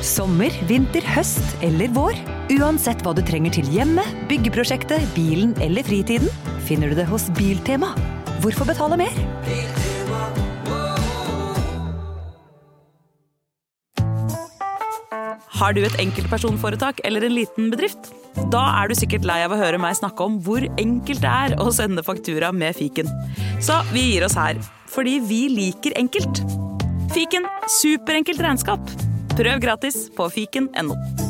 Sommer, vinter, høst eller vår. Uansett hva du trenger til hjemmet, byggeprosjektet, bilen eller fritiden, finner du det hos Biltema. Hvorfor betale mer? Har du et enkeltpersonforetak eller en liten bedrift? Da er du sikkert lei av å høre meg snakke om hvor enkelt det er å sende faktura med fiken. Så vi gir oss her, fordi vi liker enkelt. Fiken superenkelt regnskap. Prøv gratis på fiken.no.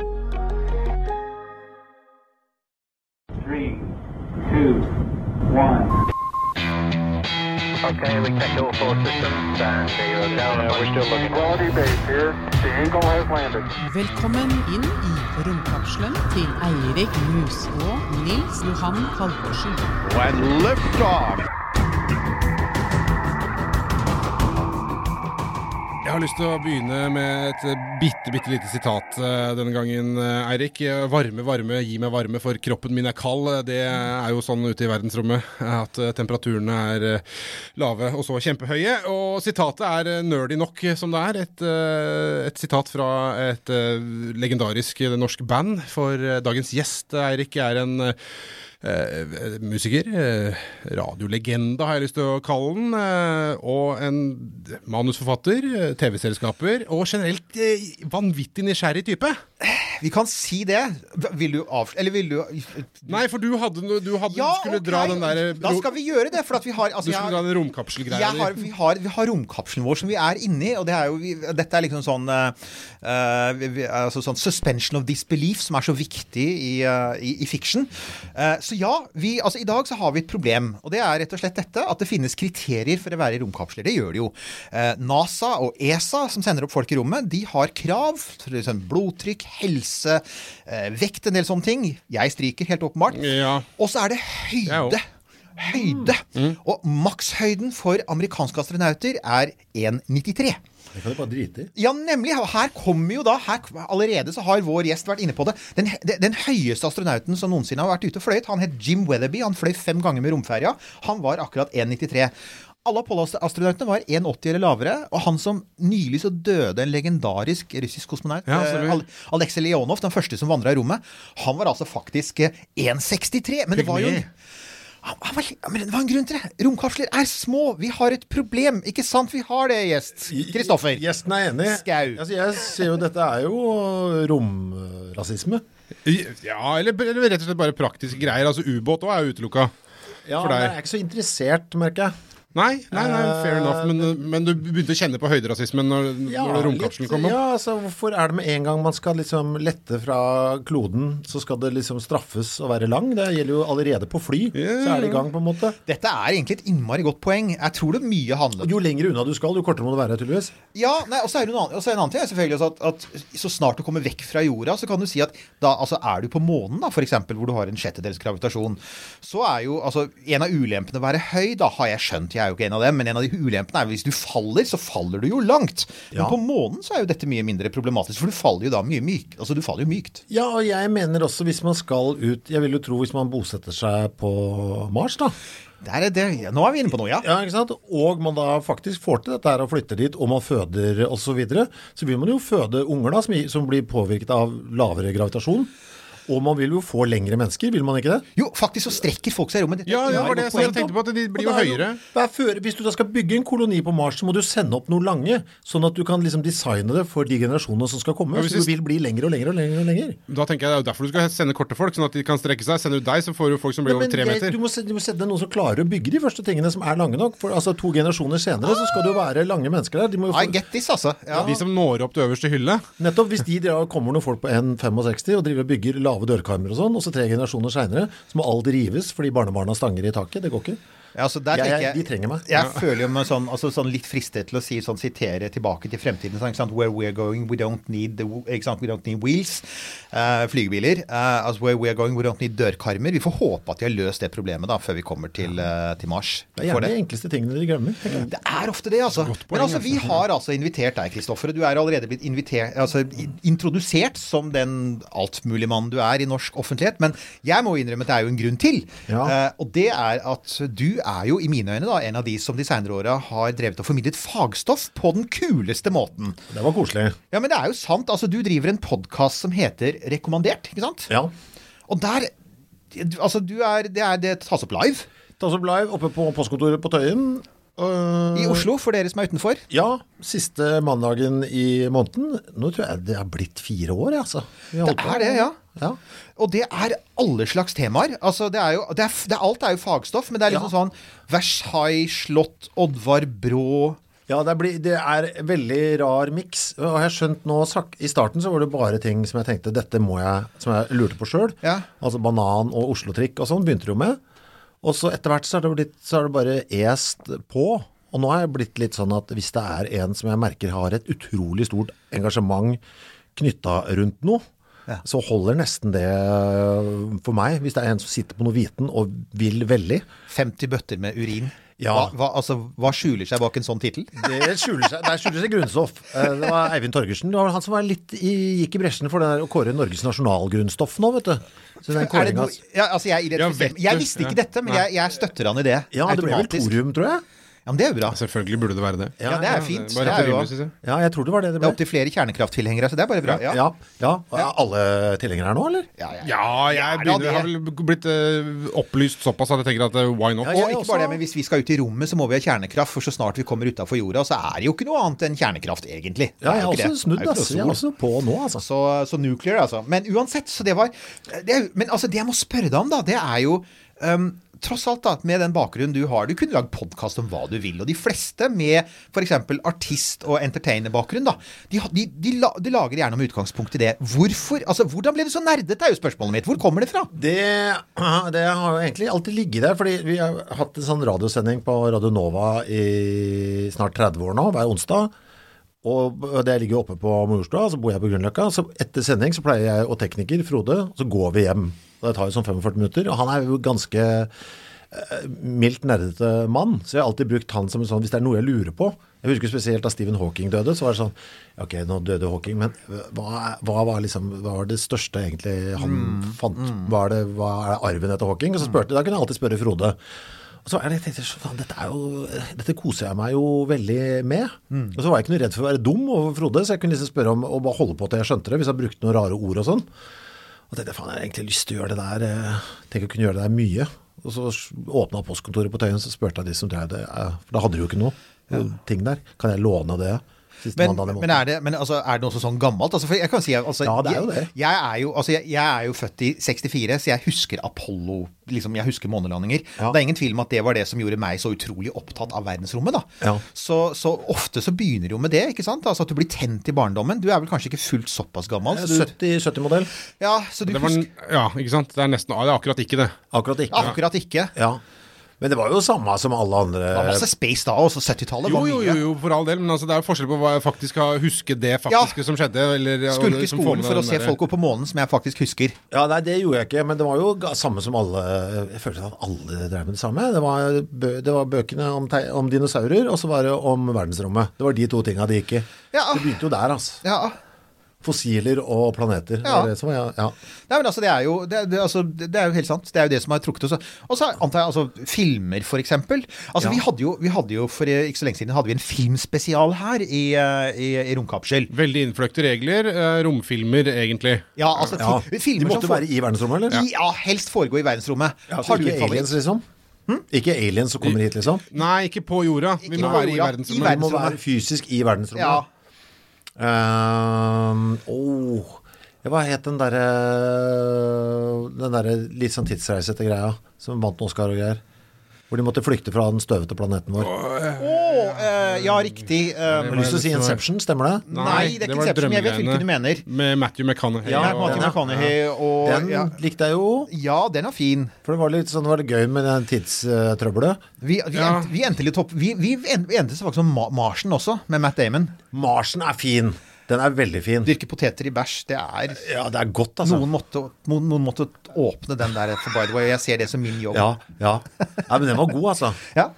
Three, two, one. Okay, we checked all four systems and zero down. we're still looking. Quality base here. The Eagle has landed. Velkommen inn i romkapselen til Eirik Mus og Nils Johan Halvorsen. When liftoff. Jeg har lyst til å begynne med et bitte, bitte lite sitat eh, denne gangen, eh, Eirik. Varme, varme, gi meg varme, for kroppen min er kald. Det er jo sånn ute i verdensrommet at eh, temperaturene er lave og så kjempehøye. Og sitatet er nerdy nok som det er. Et, et sitat fra et legendarisk norsk band. For dagens gjest, Eirik, er en eh, musiker, eh, radiolegende har jeg lyst til å kalle den, eh, og en manusforfatter, eh, TV-selskaper, og generelt eh, vanvittig nysgjerrig type. Vi kan si det. Vil du avslutte Eller vil du Nei, for du hadde, du hadde Ja, skulle okay. dra den der Da skal vi gjøre det, for at vi har Du altså, skulle jeg- dra den romkapselgreia di. vi, har, vi har romkapselen vår som vi er inni, og det er jo, vi, dette er liksom sånn eh, eh, vi- altså sånn suspension of disbelief, som er så viktig i, uh, i, i fiction. Uh, så ja, vi, altså i dag så har vi et problem, og det er rett og slett dette, at det finnes kriterier for å være i romkapsler. Det gjør det jo. Eh, NASA og ESA, som sender opp folk i rommet, de har krav, blodtrykk, helse, eh, vekt, en del sånne ting. Jeg stryker, helt åpenbart. Ja. Og så er det høyde. høyde. Høyde. Og makshøyden for amerikanske astronauter er 1,93. Det kan du bare drite i. Ja, nemlig. Her kommer jo da her, Allerede så har vår gjest vært inne på det. Den, den, den høyeste astronauten som noensinne har vært ute og fløyet, han het Jim Weatherby. Han fløy fem ganger med romferja. Han var akkurat 1,93. Alle Apollo-astronautene var 1,80 eller lavere. Og han som nylig så døde, en legendarisk russisk kosmonaut, Ja, eh, Aleksej Leonov, den første som vandra i rommet, han var altså faktisk eh, 1,63. Men det var jo Pygmy. han, han var, men det var en grunn til det. Romkapsler er små. Vi har et problem. Ikke sant vi har det, gjest? Kristoffer. Gjesten er enig. Skau. Altså, jeg ser jo dette er jo romrasisme. Ja, eller, eller rett og slett bare praktiske greier. Altså ubåt òg er utelukka. Ja, For men deg. jeg er ikke så interessert, merker jeg. Nei, nei, nei, fair enough. Men, men du begynte å kjenne på høyderasismen når, når romkapselen kom opp? Ja, altså Hvorfor er det med en gang man skal liksom lette fra kloden, så skal det liksom straffes å være lang? Det gjelder jo allerede på fly. Så er det i gang, på en måte. Dette er egentlig et innmari godt poeng. Jeg tror det mye handler Og jo lenger unna du skal, jo kortere må du være, tydeligvis. Ja, nei, og så er det en annet, og så er en annen ting er selvfølgelig også at, at så snart du kommer vekk fra jorda, så kan du si at da altså, er du på månen, da, f.eks., hvor du har en sjettedels gravitasjon, så er jo altså En av ulempene å være høy, da har jeg skjønt, jeg er jo ikke en av dem, men en av de ulempene er hvis du faller, så faller du jo langt. Men Ja. på månen så er jo dette mye mindre problematisk, for du faller jo da mye mykt. Altså, du faller jo mykt. Ja, og jeg mener også hvis man skal ut Jeg vil jo tro hvis man bosetter seg på Mars, da. Der er det, nå er vi inne på noe, ja. Ja, ikke sant? Og man da faktisk får til dette her og flytter dit, og man føder osv., så, videre, så vil man jo føde unger da, som, som blir påvirket av lavere gravitasjon. Og man vil jo få lengre mennesker, vil man ikke det? Jo, faktisk så strekker folk seg i rommet. Ja, et det var det jeg tenkte på, at de blir jo er høyere. Jo, før, hvis du da skal bygge en koloni på Mars, så må du sende opp noe lange, sånn at du kan liksom designe det for de generasjonene som skal komme. Ja, hvis så du vil bli lengre og lengre og lengre. og lengre. Da tenker jeg Det er jo derfor du skal sende korte folk, sånn at de kan strekke seg. Sender du deg, så får du folk som blir Ja, over tre meter. du, må, du må sende noen som klarer å bygge de første tingene som er lange nok. For altså To generasjoner senere så skal det jo være lange mennesker der. De må jo I get this, altså. Ja. De som når opp til øverste hylle. nettopp Hvis de kommer noen folk på 1,65 og driver og bygger lave dørkarmer og sånn, og så tre generasjoner seinere så må alt rives fordi barnebarna stanger i taket. Det går ikke. Ja, altså der Jeg- jeg- de trenger meg. Jeg føler jo meg sånn, altså, sånn litt fristet til å si sånn, sitere tilbake til fremtiden. Sånn? Where we're going, we don't need, the? We don't need wheels. Uh, flygebiler. Uh, altså, where we're going, we don't need dørkarmer. Vi får håpe at de har løst det problemet da, før vi kommer til, uh, til Mars. Det er gjerne det. de enkleste tingene de glemmer. Det er ofte det, altså. Men altså, vi har altså invitert deg, Kristoffer. Du er allerede blitt invitert, altså, introdusert som den altmuligmannen du er i norsk offentlighet. Men jeg må innrømme at det er jo en grunn til. Ja. Og det er at du er jo i mine øyne da, en av de som de senere åra har drevet og formidlet fagstoff på den kuleste måten. Det var koselig. Ja, men det er jo sant. Altså, du driver en podkast som heter Rekommandert, ikke sant? Ja. Og der Altså, du er Det, er, det tas opp live. Tas opp live oppe på postkontoret på Tøyen. Uh, I Oslo, for dere som er utenfor. Ja, siste mandagen i måneden. Nå tror jeg det er blitt fire år, altså. Det er det, ja. Ja. Og det er alle slags temaer. Altså, det er jo, det er, det er, alt er jo fagstoff, men det er liksom sånn Versailles, slott, Oddvar Brå Ja, det, blir, det er veldig rar miks. Og jeg har skjønt nå I starten så var det bare ting som jeg tenkte dette må jeg Som jeg lurte på sjøl. Ja. Altså banan og Oslo-trikk og sånn begynte det jo med. Og så etter hvert så har det, blitt, så har det bare est på. Og nå har jeg blitt litt sånn at hvis det er en som jeg merker har et utrolig stort engasjement knytta rundt noe, så holder nesten det for meg. Hvis det er en som sitter på noe viten og vil veldig. 50 bøtter med urin. Ja. Hva, hva, altså, hva skjuler seg bak en sånn tittel? Det skjuler seg, der skjuler seg grunnstoff. Eh, Det var Eivind Torgersen. Det var han som var litt i, gikk i bresjen for det der å kåre Norges nasjonalgrunnstoff nå, vet du. Så den Er kåringa ja, altså jeg, jeg, jeg visste ikke dette, men jeg, jeg støtter han i det. Ja, det ble vel Torium, thorium, tror jeg. Ja, men det er jo bra. Selvfølgelig burde det være det. Ja, det er fint. Bare Det er jo- rimelig, jeg. Ja, jeg tror det var det det Det ble. er opptil flere kjernekrafttilhengere, så det er bare bra. Ja. Ja, ja. Er alle tilhengere her nå, eller? Ja, ja. Ja, jeg begynner, det- har vel blitt uh, opplyst såpass at jeg tenker at eh, why not? Ja, Og ikke bare det, men hvis vi skal ut i rommet, så må vi ha kjernekraft. For så snart vi kommer utafor jorda, så er det jo ikke noe annet enn kjernekraft, egentlig. Ja, jeg har også snudd, Det er ikke Jeg er også på nå, altså. Så, så nuclear, altså. Men uansett, så det var det er, Men altså, det jeg må spørre deg om, da, det er jo um, Tross alt, da, med den bakgrunnen du har, du kunne lagd podkast om hva du vil. Og de fleste med f.eks. artist- og entertainer-bakgrunn, da, de, de, de, de lager gjerne om utgangspunkt i det. Hvorfor? Altså, Hvordan ble du så nerdete, er jo spørsmålet mitt. Hvor kommer det fra? Det, det har jo egentlig alltid ligget der, fordi vi har hatt en sånn radiosending på Radio Nova i snart 30 år nå, hver onsdag. Og det ligger jo oppe på Majorstua, så bor jeg på Grünerløkka. Så etter sending så pleier jeg og tekniker, Frode, så går vi hjem. Det tar jo sånn 45 minutter. Og han er jo ganske eh, mildt nerdete mann, så jeg har alltid brukt han som en sånn Hvis det er noe jeg lurer på Jeg husker spesielt da Stephen Hawking døde, så var det sånn Ok, nå døde Hawking, men hva, hva, var, liksom, hva var det største egentlig han fant? Hva er, det, hva er arven etter Hawking? Og så spurte Da kunne jeg alltid spørre Frode. Og så er det, jeg tenkte, så faen, dette, jo, dette koser jeg meg jo veldig med. Og så var jeg ikke noe redd for å være dum overfor Frode, så jeg kunne liksom spørre om å bare holde på til jeg skjønte det, hvis han brukte noen rare ord og sånn. Og tenkte faen, jeg har egentlig lyst til å gjøre det der. Jeg Tenk å kunne gjøre det der mye. Og så åpna postkontoret på Tøyen, så spurte jeg de som drev det, eh, for da hadde de jo ikke noe ja. ting der. Kan jeg låne det? Siste Men, mandagen i måneden? men, er det, men altså, er det noe sånn gammelt? Altså, for jeg kan si, altså, Ja, det er jo det. Jeg, jeg, er jo, altså, jeg, jeg er jo født i 64, så jeg husker Apollo. Liksom, jeg husker månelandinger. Ja. Det er ingen tvil om at det var det som gjorde meg så utrolig opptatt av verdensrommet. Da. Ja. Så, så ofte så begynner det jo med det, ikke sant? Altså At du blir tent i barndommen. Du er vel kanskje ikke fullt såpass gammel? Så du, 70-modell? ja, så du Det var, husker ja, ikke sant? Det er nesten Det er akkurat ikke det. Akkurat ikke. akkurat ikke. Ja. Men det var jo samme som alle andre. Det var masse space da, også 70-tallet Jo, var jo, jo, jo, for all del, men altså, det er jo forskjell på hva jeg faktisk har huske det faktiske som skjedde. Eller, Skulke skolen for å se folk opp på månen, som jeg faktisk husker. Ja, nei, det gjorde jeg ikke, men det var jo samme som alle Jeg følte at alle drev med det samme. Det var, bø, det var bøkene om, te, om dinosaurer, og så var det om verdensrommet. Det var de to tinga det gikk i. Ja. Det begynte jo der, altså. Ja, Fossiler og planeter. Ja. det som ja. ja. Nei, men altså, det er jo, det, det, altså, det er jo helt sant. Det er jo det som har trukket oss. Og så antar jeg altså filmer, for eksempel. Altså, Ja. vi, hadde jo, vi hadde jo for ikke så lenge siden hadde vi en filmspesial her i, eh, i, i Romkapsel. Veldig innfløkte regler. eh, romfilmer, egentlig. Ja, altså ja. fi- De måtte som være i verdensrommet, eller? I, ja, helst foregå i verdensrommet. Ja, så Har du ikke aliens, liksom? Ikke aliens som kommer hit, liksom? Nei, ikke på jorda. Vi Ikke må være jorda, i verdensrommet. Vi må være fysisk i verdensrommet. Ja. Åh, ja, hva het den derre Den derre litt sånn tidsreisete greia som vant Oscar og greier? Hvor de måtte flykte fra den støvete planeten vår. Oh, eh, ja, riktig. Jeg Har lyst til å si Inception, stemmer det? Nei, det er ikke Inception. Jeg vet hvilken du mener. Med Matthew McConaughey. Ja, og- Matthew McConaughey og Den ja. likte jeg jo. ja, den er fin. For det var litt sånn, var det gøy med den tidstrøbbelet. Vi, vi, Ja. vi endte litt opp Vi, vi endte faktisk som Marsen også, med Matt Damon. Marsen er fin. Den er veldig fin. Dyrke poteter i bæsj, det er Ja, det er godt, altså. noen, måtte, noen, noen måtte åpne den der, for by the way. Jeg ser det som min jobb. Ja, ja. ja, men den var god, altså. Ja.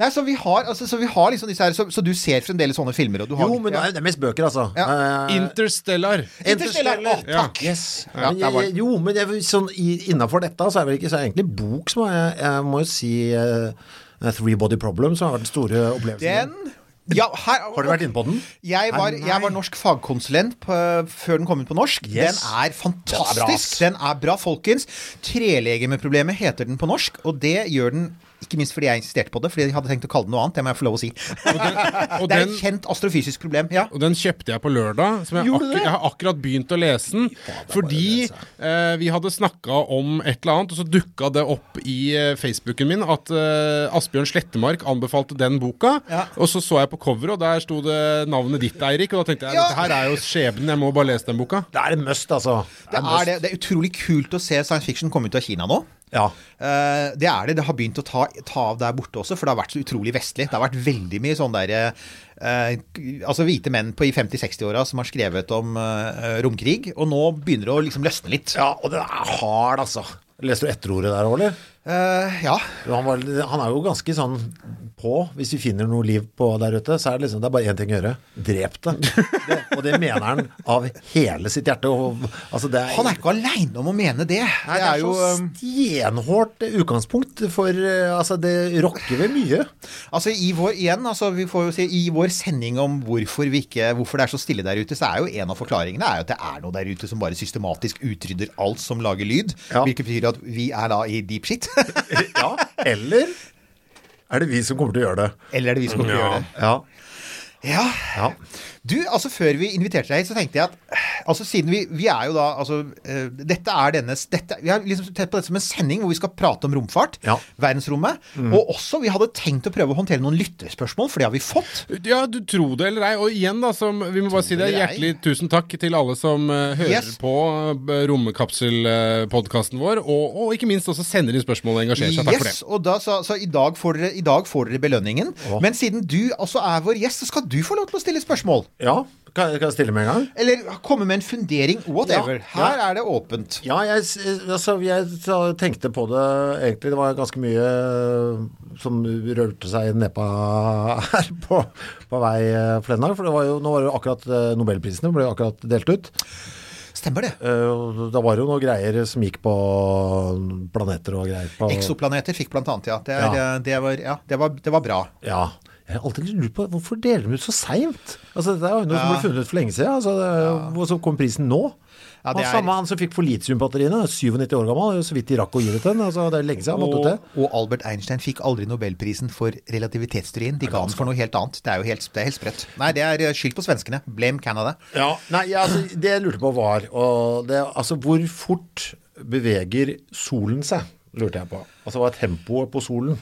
Nei, så vi har, altså, så vi har liksom disse her Så, så du ser fremdeles sånne filmer? Og du har, Jo, men det ja. det er mest bøker, altså. Ja. Eh, Interstellar. Interstellar, å, Ja. takk! Yes. Ja, men jeg, jo, men jeg, sånn, innafor dette så er det ikke så egentlig bok som er Jeg må jo si uh, Three Body Problem, som har vært den store opplevelsen. Den ja, her, Har du vært inne på den? Jeg var, jeg var norsk fagkonsulent på, før den kom ut på norsk. Yes. Den er fantastisk. Den er bra. Den er bra, folkens. Trelegemeproblemet heter den på norsk, og det gjør den ikke minst fordi jeg insisterte på det, fordi jeg hadde tenkt å kalle den noe annet. Det må jeg få lov å si. og det er et kjent astrofysisk problem. Ja. Og den kjøpte jeg på lørdag. Som jeg, akkur det? jeg har akkurat begynt å lese den. Fordi eh, vi hadde snakka om et eller annet, og så dukka det opp i eh, Facebooken min at eh, Asbjørn Slettemark anbefalte den boka. Ja. Og så så jeg på coveret, og der sto det navnet ditt, Eirik. Og da tenkte jeg Ja. dette her er jo skjebnen, jeg må bare lese den boka. Det er en must, altså. Det er, det, det er utrolig kult å se science fiction komme ut av Kina nå. Ja. Eh, det er det. Det har begynt å ta, ta av der borte også, for det har vært så utrolig vestlig. Det har vært veldig mye sånn derre eh, Altså hvite menn på i 50-60-åra som har skrevet om eh, romkrig, og nå begynner det å liksom løsne litt. ja, og den er hard, altså. Leste du etterordet der òg, eller? Eh, ja. Han, var, han er jo ganske sånn på. Hvis vi finner noe liv på der ute, så er det liksom Det er bare én ting å gjøre. Drep det. det. Og det mener han av hele sitt hjerte. Og, altså det er, Han er ikke aleine om å mene det. Nei, det er jo stenhårt utgangspunkt for eh, Altså, det rokker ved mye. Altså i vår igjen, altså vi får jo si I vår sending om hvorfor, vi ikke, hvorfor det er så stille der ute, så er jo en av forklaringene er jo at det er noe der ute som bare systematisk utrydder alt som lager lyd. Ja. Hvilket betyr at vi er da i deep shit. ja, eller er det vi som kommer til å gjøre det? Eller er det vi som kommer til å gjøre det? Ja. Ja. ja. Du, altså Før vi inviterte deg hit, så tenkte jeg at altså siden vi, vi er jo da altså, uh, Dette er dennes dette, Vi har liksom sett på dette som en sending hvor vi skal prate om romfart. Ja. Verdensrommet. Mm. Og også vi hadde tenkt å prøve å håndtere noen lytterspørsmål, for det har vi fått. Ja, du tro det eller ei. Og igjen, da, som, vi må bare si det. Hjertelig tusen takk til alle som uh, hører Yes. på uh, Romkapselpodkasten vår, og, og ikke minst også sender inn spørsmål og engasjerer seg. Takk for det. Yes, og da, så, så i, dag får dere, i dag får dere belønningen. Men siden du altså er vår gjest, så skal du få lov til å stille spørsmål. Ja. Kan, kan jeg stille med en gang? Eller komme med en fundering. Whatever. Ja, ja. Her er det åpent. Ja, jeg, altså, jeg tenkte på det egentlig. Det var ganske mye eh, som rørte seg nedpå her på, på vei den dag. For det var jo, nå var det jo akkurat eh, Nobelprisene ble akkurat delt ut. Stemmer det. Eh, Da var det jo noen greier som gikk på planeter og greier. På, Eksoplaneter fikk blant annet, ja. Det, er, Ja. eh, det, var, ja, det, var, det var bra. Ja. Jeg har alltid lurt på hvorfor deler de ut så seint? Altså, det er jo noe som ble funnet ut for lenge siden. Altså, det, Og så kom prisen nå. Ja, det er- Samme han som fikk for litiumbatteriene, 97 år gammel, så vidt de rakk å gi det til den. Altså, det er lenge siden han måtte ut til. og Albert Einstein fikk aldri nobelprisen for relativitetsteorien. De ga den for noe helt annet. Det er jo helt, det er helt sprøtt. Nei, det er eh, skyld på svenskene. Blame Canada. Ja, nei, altså, Det jeg lurte på var det, altså, Hvor fort beveger solen seg? Lurte jeg på. Altså hva er tempoet på solen?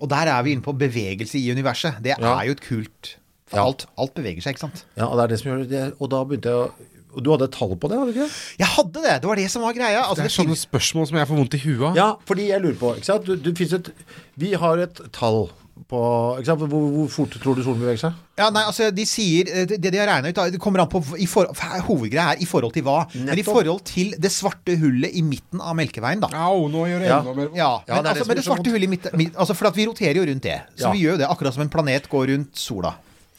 Og der er vi inne på bevegelse i universet. Det Ja. er jo et kult For Ja. alt, alt beveger seg, ikke sant? Ja, og det er det som gjør det. Og da begynte jeg å og Du hadde et tall på det, hadde du ikke? Jeg hadde det! Det var det som var greia. Altså, Det er det sånne spørsmål som jeg får vondt i huet av. Ja, fordi jeg lurer på ikke sant? Du, du, et, Vi har et tall på? Hvor, hvor fort tror du solen beveger seg? Ja, nei, altså, de sier eh, Det det de har regna ut, det kommer an på i for, Hovedgreia er i forhold til hva. Men i forhold til det svarte hullet i midten av Melkeveien, da. Au, nå gjør det Ja. enda mer Ja, Ja, men, det det altså, som men det svarte hullet i midten altså, For at vi roterer jo rundt det. Så Ja. vi gjør jo det akkurat som en planet går rundt sola.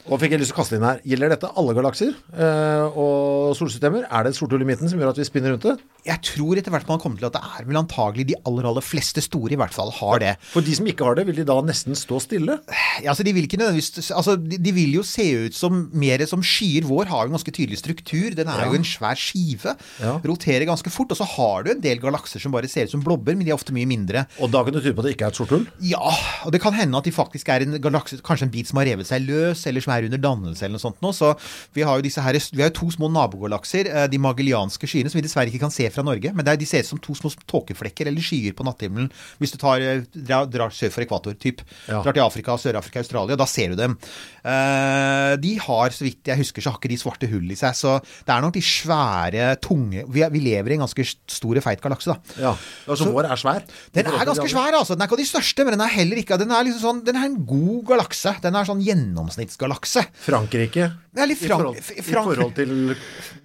Og fikk jeg lyst til å kaste inn her. Gjelder dette alle galakser eh, og solsystemer? Er det et sort hull i midten som gjør at vi spinner rundt det? Jeg tror etter hvert man kommer til at det er vel antagelig de aller aller fleste store i hvert fall har det. For de som ikke har det, vil de da nesten stå stille? Ja, altså De vil altså de, de vil jo se ut som mer som skyer. Vår har jo en ganske tydelig struktur. Den er jo en svær skive. Ja. Roterer ganske fort. Og så har du en del galakser som bare ser ut som blobber, men de er ofte mye mindre. Og da kan det tyde på at det ikke er et sort hull? Ja, og det kan hende at de faktisk er en galakse, kanskje en bit som har revet seg løs, eller som er under dannelse eller noe sånt nå. Så vi har jo disse her, vi har jo to små smågalakser, eh, de magellanske skyene, som vi dessverre ikke kan se fra Norge. Men er, de ser ut som to små tåkeflekker eller skyer på natthimmelen hvis du tar, eh, drar, drar sør for ekvator. Typ. Ja. Drar til Afrika, Sør-Afrika, Australia. Da ser du dem. Eh, de har, så vidt jeg husker, så har ikke de svarte hull i seg. Så det er nok de svære, tunge Vi, vi lever i en ganske stor og feit galakse, da. Ja, altså Så- vår er svær. Den er ganske svær, altså. Den er ikke av de største, men den er heller ikke Den er liksom sånn Den er en god galakse. Den er sånn gjennomsnittsgalakse. Frankrike. Det er litt I forhold, I forhold til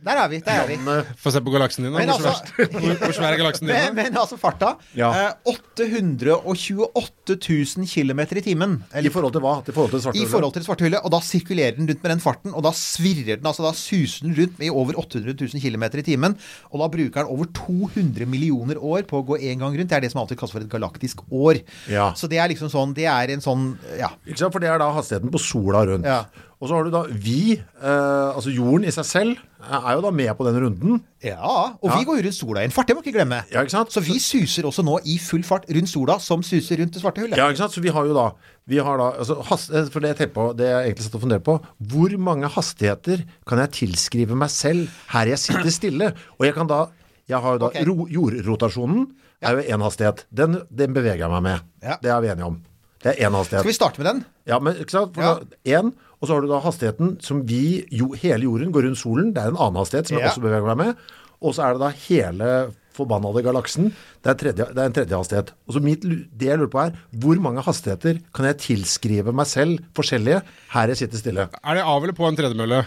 Der er vi. Der er vi. Få se på galaksen din, da. Hvor, altså- hvor, hvor svær er galaksen din? Men, da? men altså farta. Ja. Eh, 828 000 km i timen. I forhold til hva? I forhold til svarte I forhold til svarte hullet. Og da sirkulerer den rundt med den farten, og da svirrer den, altså da suser den rundt med over 800 000 km i timen. Og da bruker den over 200 millioner år på å gå én gang rundt. Det er det som alltid kalles for et galaktisk år. Ja. Så det er liksom sånn Det er en sånn Ja. Ikke sant? For det er da hastigheten på sola rundt. Ja. Og så har du da vi, eh, altså jorden i seg selv, er jo da med på den runden. Ja, og vi går jo rundt sola i en fart, det må ikke glemme. Ja, ikke sant? Så vi suser også nå i full fart rundt sola, som suser rundt det svarte hullet. Ja, ikke sant? Så vi har jo da, vi har da altså, hast, eh, For det jeg tenker på, det jeg egentlig satt og funderte på, hvor mange hastigheter kan jeg tilskrive meg selv her jeg sitter stille? Og jeg kan da Jeg har jo da okay. ro, Jordrotasjonen er jo én hastighet. Den, den beveger jeg meg med. Ja. Det er vi enige om. Det er én hastighet. Skal vi starte med den? Ja, men ikke sant? For Ja. da, en, og så har du da hastigheten som vi, jo, hele jorden går rundt solen. Det er en annen hastighet som jeg Ja. også beveger meg med. Og så er det da hele forbannede galaksen. Det er, tredje, det er en tredje hastighet. Og så mitt, det jeg lurer på er, hvor mange hastigheter kan jeg tilskrive meg selv forskjellige her jeg sitter stille? Er det av eller på en tredemølle?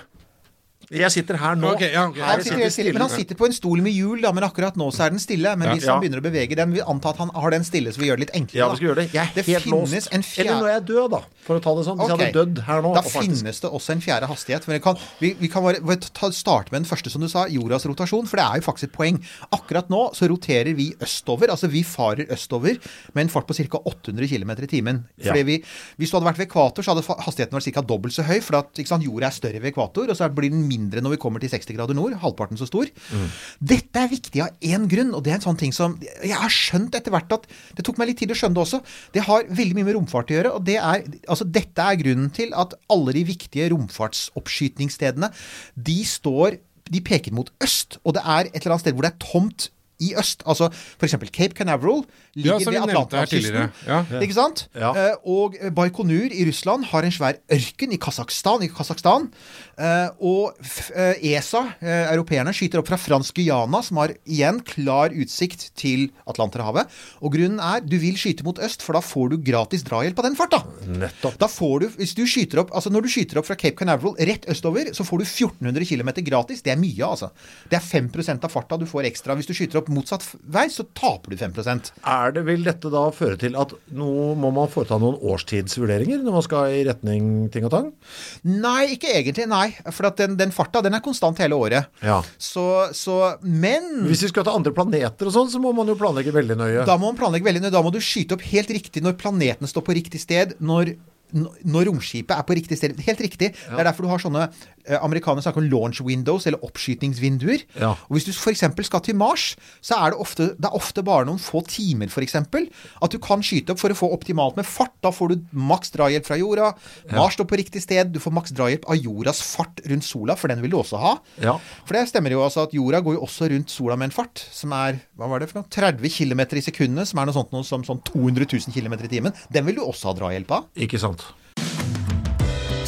Jeg sitter her nå. Okay, ja, okay. Her sitter stille, men han sitter på en stol med hjul, da, men akkurat nå så er den stille. Men Ja. hvis han begynner å bevege den, vi antar at han har den stille, så vi gjør det litt enklere. Ja, vi skal gjøre det. Jeg er det helt finnes låst. en Eller når fjerde jeg er død, da, for å ta det sånn. Hvis okay. jeg hadde dødd her nå. Da faktisk- finnes det også en fjerde hastighet. Men kan, vi, vi kan bare, ta, starte med den første, som du sa, jordas rotasjon. For det er jo faktisk et poeng. Akkurat nå så roterer vi østover. Altså vi farer østover med en fart på ca. 800 km i timen. Ja. Fordi vi, Hvis du hadde vært ved ekvator, så hadde hastigheten vært ca. dobbelt så høy. For at, sant, jorda er større ved ekvator, og så blir den mindre når vi kommer til 60 grader nord. Halvparten så stor. Dette er viktig av én grunn, og det er en sånn ting som Jeg har skjønt etter hvert at Det tok meg litt tid å skjønne det også. Det har veldig mye med romfart å gjøre, og det er Altså, dette er grunnen til at alle de viktige romfartsoppskytningsstedene, de står De peker mot øst, og det er et eller annet sted hvor det er tomt i øst. Altså f.eks. Cape Canaveral ligger Ja, ved Atlanterhavskysten. Ja. Ikke sant? Ja. Eh, og Baikonur i Russland har en svær ørken i Kasakhstan. I Kasakhstan. Eh, og eh, ESA, europeerne, skyter opp fra fransk Guyana, som har igjen klar utsikt til Atlanterhavet. Og grunnen er du vil skyte mot øst, for da får du gratis drahjelp av den farta. Nettopp. Da får du, hvis du skyter opp, altså Når du skyter opp fra Cape Canaveral rett østover, så får du 1400 km gratis. Det er mye, altså. Det er 5% av farta du får ekstra. Hvis du skyter opp motsatt vei, så taper du 5% Er det, vil dette da føre til at nå må man foreta noen årstidsvurderinger når man skal i retning ting og tang? Nei, ikke egentlig. Nei. For at den, den farta den er konstant hele året. Ja. Så, så Men Hvis vi skal til andre planeter og sånn, så må man jo planlegge veldig nøye. da må man planlegge veldig nøye. Da må du skyte opp helt riktig når planetene står på riktig sted. Når når romskipet er på riktig sted. Helt riktig. Det er derfor du har sånne Amerikanere snakker om launch windows, eller oppskytingsvinduer. Ja. Og Hvis du f.eks. skal til Mars, så er det ofte, det er ofte bare noen få timer for eksempel, at du kan skyte opp for å få optimalt med fart. Da får du maks drahjelp fra jorda. Mars står på riktig sted. Du får maks drahjelp av jordas fart rundt sola, for den vil du også ha. Ja. For det stemmer jo altså at jorda går jo også rundt sola med en fart som er hva var det for noe? 30 km i sekundet, som er noe sånt noe som sånn 200 000 km i timen. Den vil du også ha drahjelp av. Ikke sant.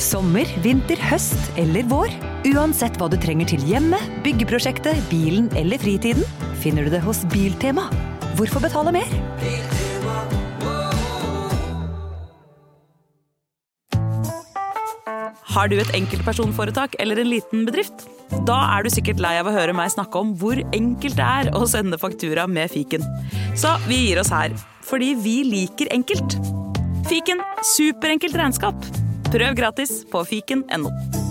Sommer, vinter, høst eller vår. Uansett hva du trenger til hjemmet, byggeprosjektet, bilen eller fritiden, finner du det hos Biltema. Hvorfor betale mer? Har du et enkeltpersonforetak eller en liten bedrift? Da er du sikkert lei av å høre meg snakke om hvor enkelt det er å sende faktura med fiken. Så vi gir oss her, fordi vi liker enkelt. Fiken superenkelt regnskap. Prøv gratis på fiken.no.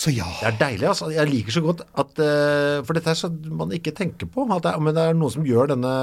Så ja. Det er deilig, altså. Jeg liker så godt at uh, For dette er sånn man ikke tenker på. At det er, men det er noe som gjør denne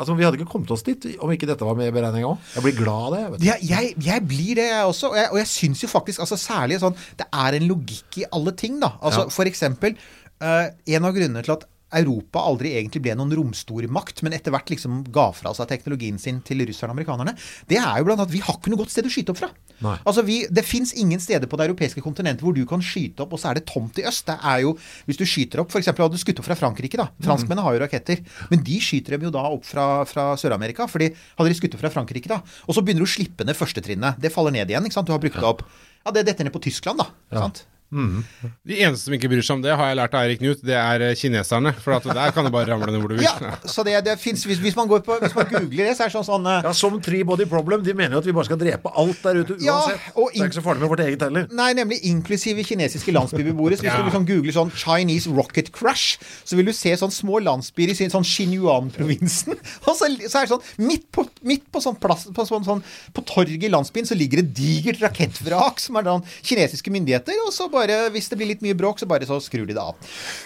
Altså, Vi hadde ikke kommet oss dit om ikke dette var med i beregninga òg. Jeg blir glad av det. Vet du. Jeg, jeg, jeg blir det, jeg også. Og jeg, og jeg syns jo faktisk altså særlig sånn Det er en logikk i alle ting, da. Altså Ja. For eksempel uh, En av grunnene til at Europa aldri egentlig ble noen romstormakt, men etter hvert liksom ga fra seg teknologien sin til russerne og amerikanerne, det er jo blant annet at vi har ikke noe godt sted å skyte opp fra. Nei. Altså vi, Det fins ingen steder på det europeiske kontinentet hvor du kan skyte opp, og så er det tomt i øst. Det er jo, Hvis du skyter opp F.eks. hadde du skutt opp fra Frankrike. da. Franskmennene har jo raketter. Men de skyter dem jo da opp fra, fra Sør-Amerika. fordi hadde de skutt opp fra Frankrike, da, og så begynner du å slippe ned førstetrinnet. Det faller ned igjen. ikke sant? Du har brukt det opp. Ja, det detter ned på Tyskland, da. Ja. sant? De eneste som ikke bryr seg om det, har jeg lært av Eirik Knut, det er eh, kineserne. For at der kan det bare ramle ned hvor du vil. Ja, så det, det finnes, hvis, hvis, man går på, hvis man googler det, så er det sånn sånn Ja, Som Three Body Problem, de mener jo at vi bare skal drepe alt der ute Ja, uansett. og det er ikke så farlig med vårt eget heller. Nei, nemlig inklusive kinesiske landsbybeboere. Så hvis Ja. du liksom googler sånn 'Chinese rocket crash', så vil du se sånn små landsbyer i sin- sånn Xinjiang-provinsen. Og så, så er det sånn midt på, midt på sånn plass på, sånn, sånn, på torget i landsbyen så ligger det digert rakettvrak som er da kinesiske myndigheter, og så bare, hvis det blir litt mye bråk, så bare så skrur de det av.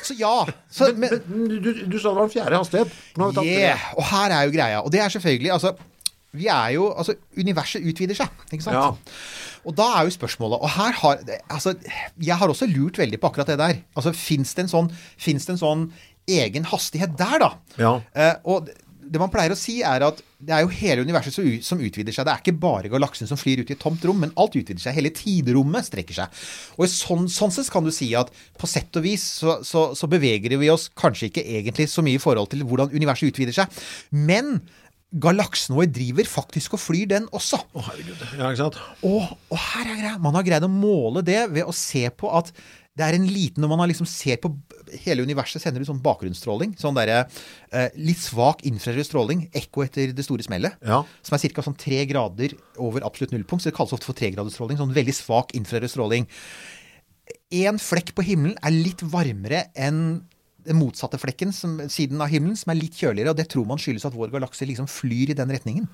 Så ja. Så, men, Men du, du sa det var en fjerde hastighet. Yeah, og her er jo greia. Og det er selvfølgelig altså, vi er jo, altså Universet utvider seg, ikke sant? Ja. Og da er jo spørsmålet Og her har altså, Jeg har også lurt veldig på akkurat det der. Altså, Fins det, en sånn- det en sånn egen hastighet der, da? Ja. Eh, og det man pleier å si, er at det er jo hele universet som utvider seg. Det er ikke bare galaksen som flyr ut i et tomt rom, men alt utvider seg. Hele tiderommet strekker seg. Og i sånn, sånn sett kan du si at på sett og vis så, så, så beveger vi oss kanskje ikke egentlig så mye i forhold til hvordan universet utvider seg. Men galaksen vår driver faktisk og flyr, den også. Å, herregud. Ja, ikke sant? Og, og her er greia. Man har greid å måle det ved å se på at det er en liten Når man har liksom ser på hele universet, sender ut sånn bakgrunnsstråling. Sånn derre eh, litt svak infrarød stråling. Ekko etter det store smellet. Ja. Som er ca. sånn tre grader over absolutt nullpunkt. Så det kalles ofte for tregradersstråling. Sånn veldig svak infrarød stråling. Én flekk på himmelen er litt varmere enn den motsatte flekken, som, siden av himmelen, som er litt kjøligere. Og det tror man skyldes at vår galakse liksom flyr i den retningen.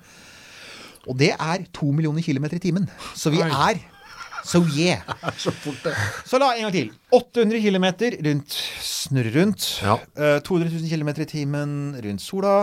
Og det er to millioner kilometer i timen. Så vi er So yeah. Så fort, det. Så la en gang til. 800 km rundt, snurre rundt. Ja. Eh, 200 000 km i timen rundt sola.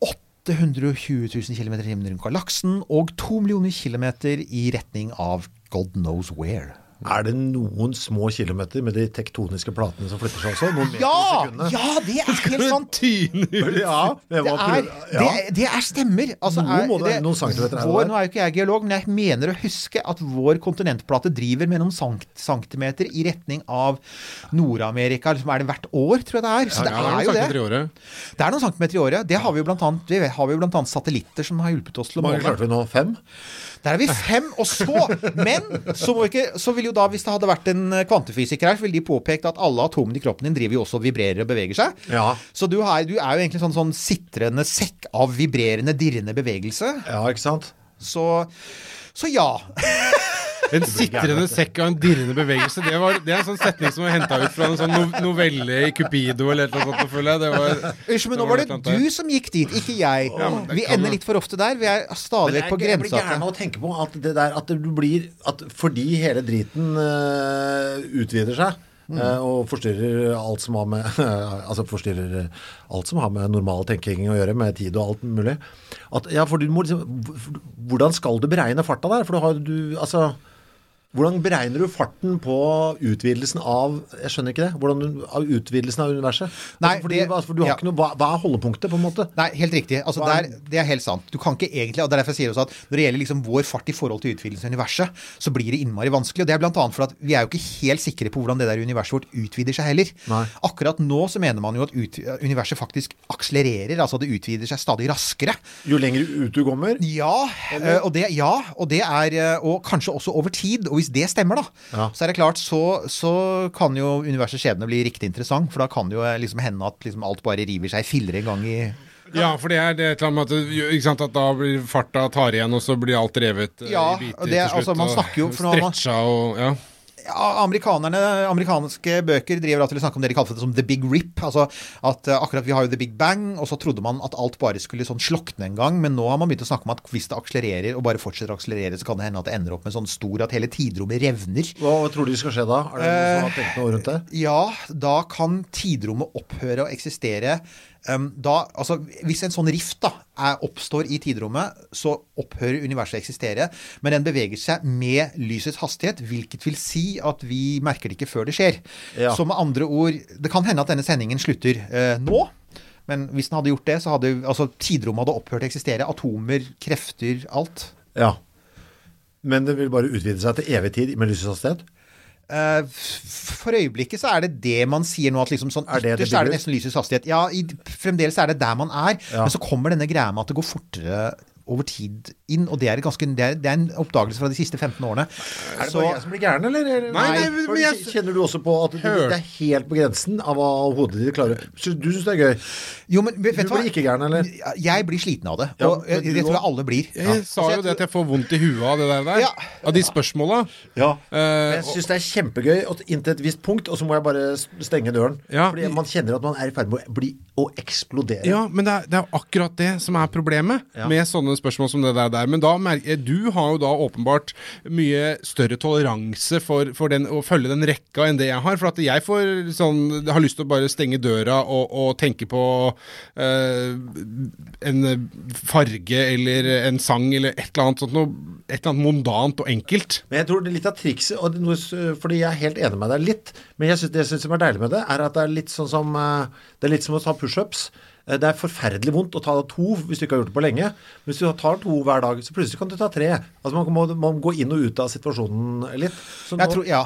820 000 km i timen rundt galaksen. Og 2 millioner kilometer i retning av God knows where. Er det noen små kilometer med de tektoniske platene som flytter seg også? Noen Ja! Ja, det er helt sant! Ja, det er, det, ja. det er stemmer. Altså, er må det noen centimeter her vår. Nå er jo ikke jeg geolog, men jeg mener å huske at vår kontinentplate driver med noen sankt, centimeter i retning av Nord-Amerika. Liksom er det hvert år, tror jeg det er. Så det er jo det. i året. Det er noen centimeter i året. Det har vi jo blant annet, vi har jo blant annet satellitter som har hjulpet oss til å Hvor mange klarte vi nå? Fem? Der er vi fem, og så Men så, ikke, så vil jo da, hvis det hadde vært en eh, kvantefysiker her, så ville de påpekt at alle atomene i kroppen din driver jo også og vibrerer og beveger seg. Ja. Så du, har, du er jo egentlig sånn, sånn sitrende sekk av vibrerende, dirrende bevegelse. Ja, ikke sant? Så, så ja. En sitrende sekk og en dirrende bevegelse. Det, var, det er en sånn setning som er henta ut fra en sånn novelle i Cupido eller noe sånt. føler jeg. Det var, Unnskyld, men det nå var et eller det du som gikk dit, ikke jeg. Ja, men Vi ender litt for ofte der. Vi er stadig vekk på jeg, jeg blir grensa. gæren av å tenke på at det der at det blir at Fordi hele driten eh, utvider seg eh, og forstyrrer alt som har med Altså forstyrrer alt som har med normal tenking å gjøre, med tid og alt mulig. At, ja, for du må liksom Hvordan skal du beregne farta der? For du har du Altså hvordan beregner du farten på utvidelsen av Jeg skjønner ikke det. Hvordan av utvidelsen av universet? Nei, altså, fordi, det- altså, for du har ja. ikke noe, hva, hva er holdepunktet, på en måte? Nei, helt riktig. Altså, er- det er helt sant. Du kan ikke egentlig, og det er derfor jeg sier også at Når det gjelder liksom vår fart i forhold til utvidelsen av universet, så blir det innmari vanskelig. og Det er blant annet for at vi er jo ikke helt sikre på hvordan det der universet vårt utvider seg heller. Nei. Akkurat nå så mener man jo at ut, universet faktisk akselererer. Altså det utvider seg stadig raskere. Jo lenger ut du kommer Ja, Eller? og det, ja, og det er eh, Og kanskje også over tid. Og hvis det stemmer, da, Ja. så er det klart, så, så kan jo universets skjebne bli riktig interessant. For da kan det jo eh, liksom hende at liksom alt bare river seg i filler en gang i Ja, for det er det et eller annet med at, ikke sant, at da blir farta tar igjen, og så blir alt revet eh, Ja, i biter det- til slutt. altså, man snakker jo- for nå har man- Stretcha og ja. Amerikanerne, amerikanske bøker driver av til å snakke om det de kaller det som the big rip. Altså at eh, akkurat Vi har jo the big bang, og så trodde man at alt bare skulle sånn slokne en gang. Men nå har man begynt å snakke om at hvis det akselererer og bare fortsetter å akselerere, så kan det hende at det ender opp med sånn stor at hele tidrommet revner. Hva tror du skal skje da? Er det noen som har tenkt noe rundt det? Ja, da kan tidrommet opphøre å eksistere. Da, altså, hvis en sånn rift da, er, oppstår i tidrommet, så opphører universet å eksistere. Men den beveger seg med lysets hastighet, hvilket vil si at vi merker det ikke før det skjer. Ja. Så med andre ord, det kan hende at denne sendingen slutter eh, nå. Men hvis den hadde gjort det, så hadde altså, tidrommet hadde opphørt å eksistere. Atomer, krefter, alt. Ja. Men det vil bare utvide seg til evig tid med lysets hastighet? Eh, for øyeblikket så er det det man sier nå, at liksom sånn Er det det er det nesten lysets hastighet. Ja, i, fremdeles er det der man er, Ja. men så kommer denne greia med at det går fortere over tid inn, og det er, ganske, det er, det er en oppdagelse fra de siste 15 årene. Er det bare jeg som blir gæren, eller? eller? Nei, nei, men jeg- Kjenner du også på at du, det er helt på grensen av hva hodet ditt klarer? Så Du syns det er gøy? Jo, men vet Du hva? blir ikke gæren, eller? Jeg blir sliten av det, og ja, jeg, det tror jeg alle blir. Jeg sa jo det at jeg får vondt i huet av det der. der Ja. Av de spørsmåla. Ja. Eh, Jeg syns det er kjempegøy inntil et visst punkt, og så må jeg bare stenge døren. Ja. Fordi man kjenner at man er i ferd med å bli å eksplodere. Ja, men det er, det er akkurat det som er problemet med sånne spørsmål som det der. Der. Men da merker du har jo da åpenbart mye større toleranse for, for den, å følge den rekka enn det jeg har. For at jeg får sånn har lyst til å bare stenge døra og, og tenke på eh, en farge eller en sang eller et eller annet sånt noe. Et eller annet mondant og enkelt. Men jeg tror det er litt av trikset, og noe, fordi jeg er helt enig med deg litt, men jeg synes, det jeg syns er deilig med det, er at det er litt sånn som eh, Det er litt som å ta pushups. Eh, Det er forferdelig vondt å ta to hvis du ikke har gjort det på lenge. Men hvis du tar to hver dag, så plutselig kan du ta tre. Altså Man må, man må gå inn og ut av situasjonen litt. Så Jeg nå- tror, ja.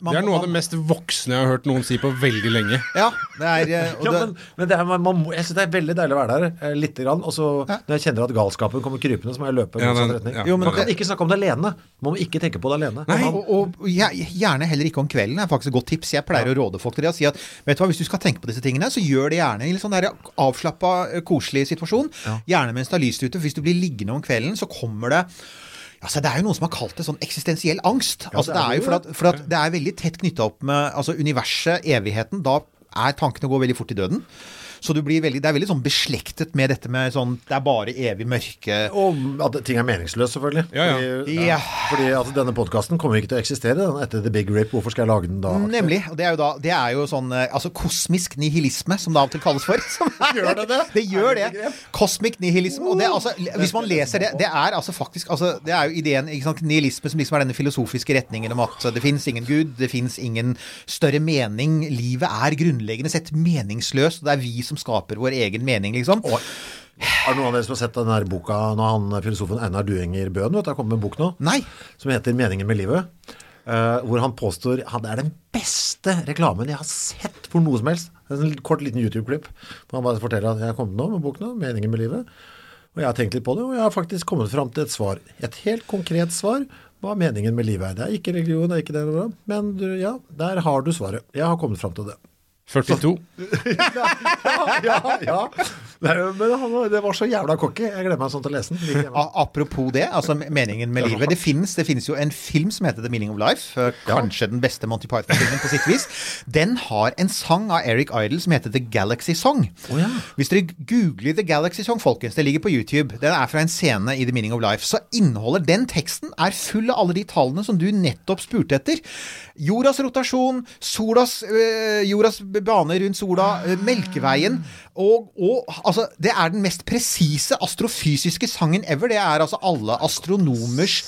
Man- det er noe av det mest voksne jeg har hørt noen si på veldig lenge. Ja, det er eh, og ja, men, men det er, man, man, må- jeg syns det er veldig deilig å være der eh, lite grann. Og så når jeg kjenner at galskapen kommer krypende, så må jeg løpe i Ja, motsatt retning. ja. Jo, men man kan det- ikke snakke om det alene. Man må ikke tenke på det alene. Nei. Man- og, og gjer- gjerne heller ikke om kvelden. Det er faktisk et godt tips. Jeg pleier å råde folk til det og si at vet du hva, hvis du skal tenke på disse tingene, så gjør det gjerne i litt sånn der avslappa, eh, koselig situasjon. Gjerne mens det er lyst ute. Hvis du blir liggende om kvelden, så kommer det Altså, det er jo noen som har kalt det sånn eksistensiell angst. altså, det er jo for at, for at det er veldig tett knytta opp med altså, universet, evigheten. Da er tankene går veldig fort i døden. Så du blir veldig, det er veldig sånn beslektet med dette med sånn Det er bare evig mørke. Og at ting er meningsløst, selvfølgelig. Ja, ja. Fordi, Ja. fordi altså, denne podkasten kommer ikke til å eksistere den etter The Big Rip. Hvorfor skal jeg lage den da? Nemlig. Og det er jo da Det er jo sånn eh, Altså kosmisk nihilisme, som det av og til kalles for. Som er, Gjør det det? Det gjør det det. nihilisme Cosmic nihilism. Og det altså Hvis man leser det Det er altså faktisk altså, Det er jo ideen ikke sant, Nihilisme som liksom er denne filosofiske retningen om at det fins ingen gud, det fins ingen større mening. Livet er grunnleggende sett meningsløst, og det er vi som skaper vår egen mening, liksom. Og, er det noen av dere som har sett den der boka når han, filosofen Einar Duenger Bøen vet har kommet med en bok nå? Nei. Som heter 'Meningen med livet'. Uh, hvor han påstår at det er den beste reklamen jeg har sett for noe som helst. Det er En kort liten YouTube-klipp. hvor Han bare forteller at jeg har kommet nå med boken 'Meningen med livet'. Og jeg har tenkt litt på det, og jeg har faktisk kommet fram til et svar. Et helt konkret svar. Hva meningen med livet er. Det er ikke religion, det er ikke det, men ja, der har du svaret. Jeg har kommet fram til det. 42. ja, ja. Nei, men han, det var så jævla cocky. Jeg gleder meg sånn til å lese den. Apropos det, altså meningen med livet. Det finnes, det finnes jo en film som heter The Meaning of Life. Kanskje Kanskje den beste Monty Python-filmen på sitt vis. Den har en sang av Eric Idle som heter The Galaxy Song. ja. Hvis dere googler The Galaxy Song, folkens, det ligger på YouTube, den er fra en scene i The Meaning of Life, så inneholder den teksten er full av alle de tallene som du nettopp spurte etter. Jordas rotasjon, solas, øh, jordas bane rundt sola, øh, Melkeveien og, og altså, det er den mest presise astrofysiske sangen ever. Det er altså alle astronomers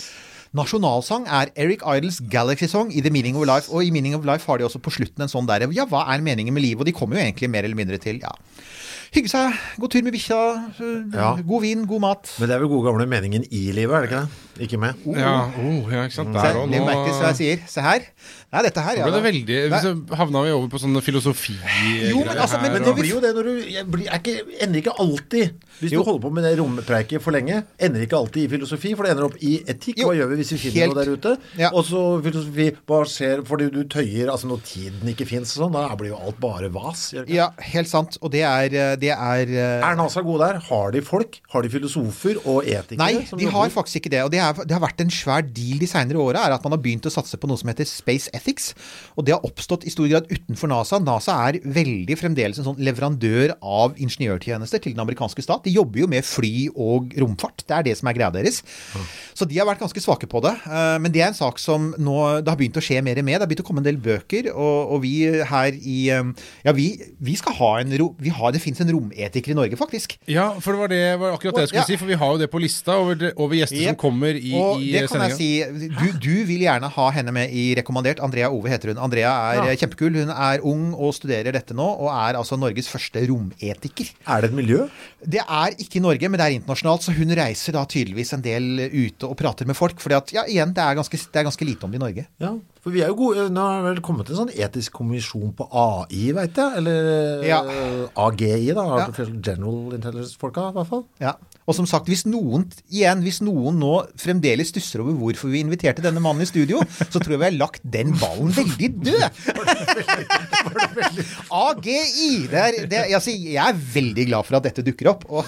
Nasjonalsang er Eric Idles Galaxy Song i The Meaning of Life. Og i Meaning of Life har de også på slutten en sånn der Ja, hva er meningen med livet? Og de kommer jo egentlig mer eller mindre til ja. Hygge seg, gå tur med bikkja, øh, Ja. god vin, god mat. Men det er vel gode gamle meningen i livet, er det ikke det? Ikke med? Ja, oh, ja, ikke sant. Se, Der og nå merke til hva jeg sier. Se her. Nei, dette her, ja. det veldig Så havna vi over på sånne filosofi Jo, men altså, men- Men det blir jo det når du blir, er ikke, ender ikke alltid Hvis Jo. du holder på med det rompreiket for lenge, ender ikke alltid i filosofi, for det ender opp i etikk. Jo. Hva gjør vi hvis vi finner Helt- noe der ute. Og så filosofi hva skjer fordi du tøyer altså når tiden ikke fins og sånn. Da blir jo alt bare vas. Ja, helt sant. Og det er, eh, det er eh, Er NASA gode der? Har de folk? Har de filosofer og etikere? Nei, de jobber? har faktisk ikke det. Og det, er, det har vært en svær deal de senere åra, er at man har begynt å satse på noe som heter Space Ethics. Og det har oppstått i stor grad utenfor NASA. NASA er veldig fremdeles en sånn leverandør av ingeniørtjenester til den amerikanske stat. De jobber jo med fly og romfart. Det er det som er greia deres. Så de har vært ganske svake på det. Eh, Men det er en sak som nå det har begynt å skje mer med. Det har begynt å komme en del bøker, og, og vi her i eh, Ja, vi, vi skal ha en ro, vi har, Det fins en rometiker i Norge, faktisk. Ja, for det var, det, var akkurat det jeg skulle Ja. si, for vi har jo det på lista over, over gjester som kommer i, og i det kan jeg si, du, du vil gjerne ha henne med i rekommandert. Andrea Ove heter hun. Andrea er Ja. kjempekul. Hun er ung og studerer dette nå, og er altså Norges første rometiker. Er det et miljø? Det er ikke i Norge, men det er internasjonalt, så hun reiser da tydeligvis en del ute og prater med folk. fordi at, ja, igjen, det er ganske, det er ganske lite om det i Norge. Ja, for vi er jo gode Nå har det vel kommet en sånn etisk kommisjon på AI, veit jeg. Eller Ja. eh, AGI, da. Artificial General Intelligence-folka, i hvert fall. Ja. Og som sagt, hvis noen igjen, hvis noen nå fremdeles stusser over hvorfor vi inviterte denne mannen i studio, så tror jeg vi har lagt den ballen veldig død. AGI! Det er, det, altså, jeg er veldig glad for at dette dukker opp. Og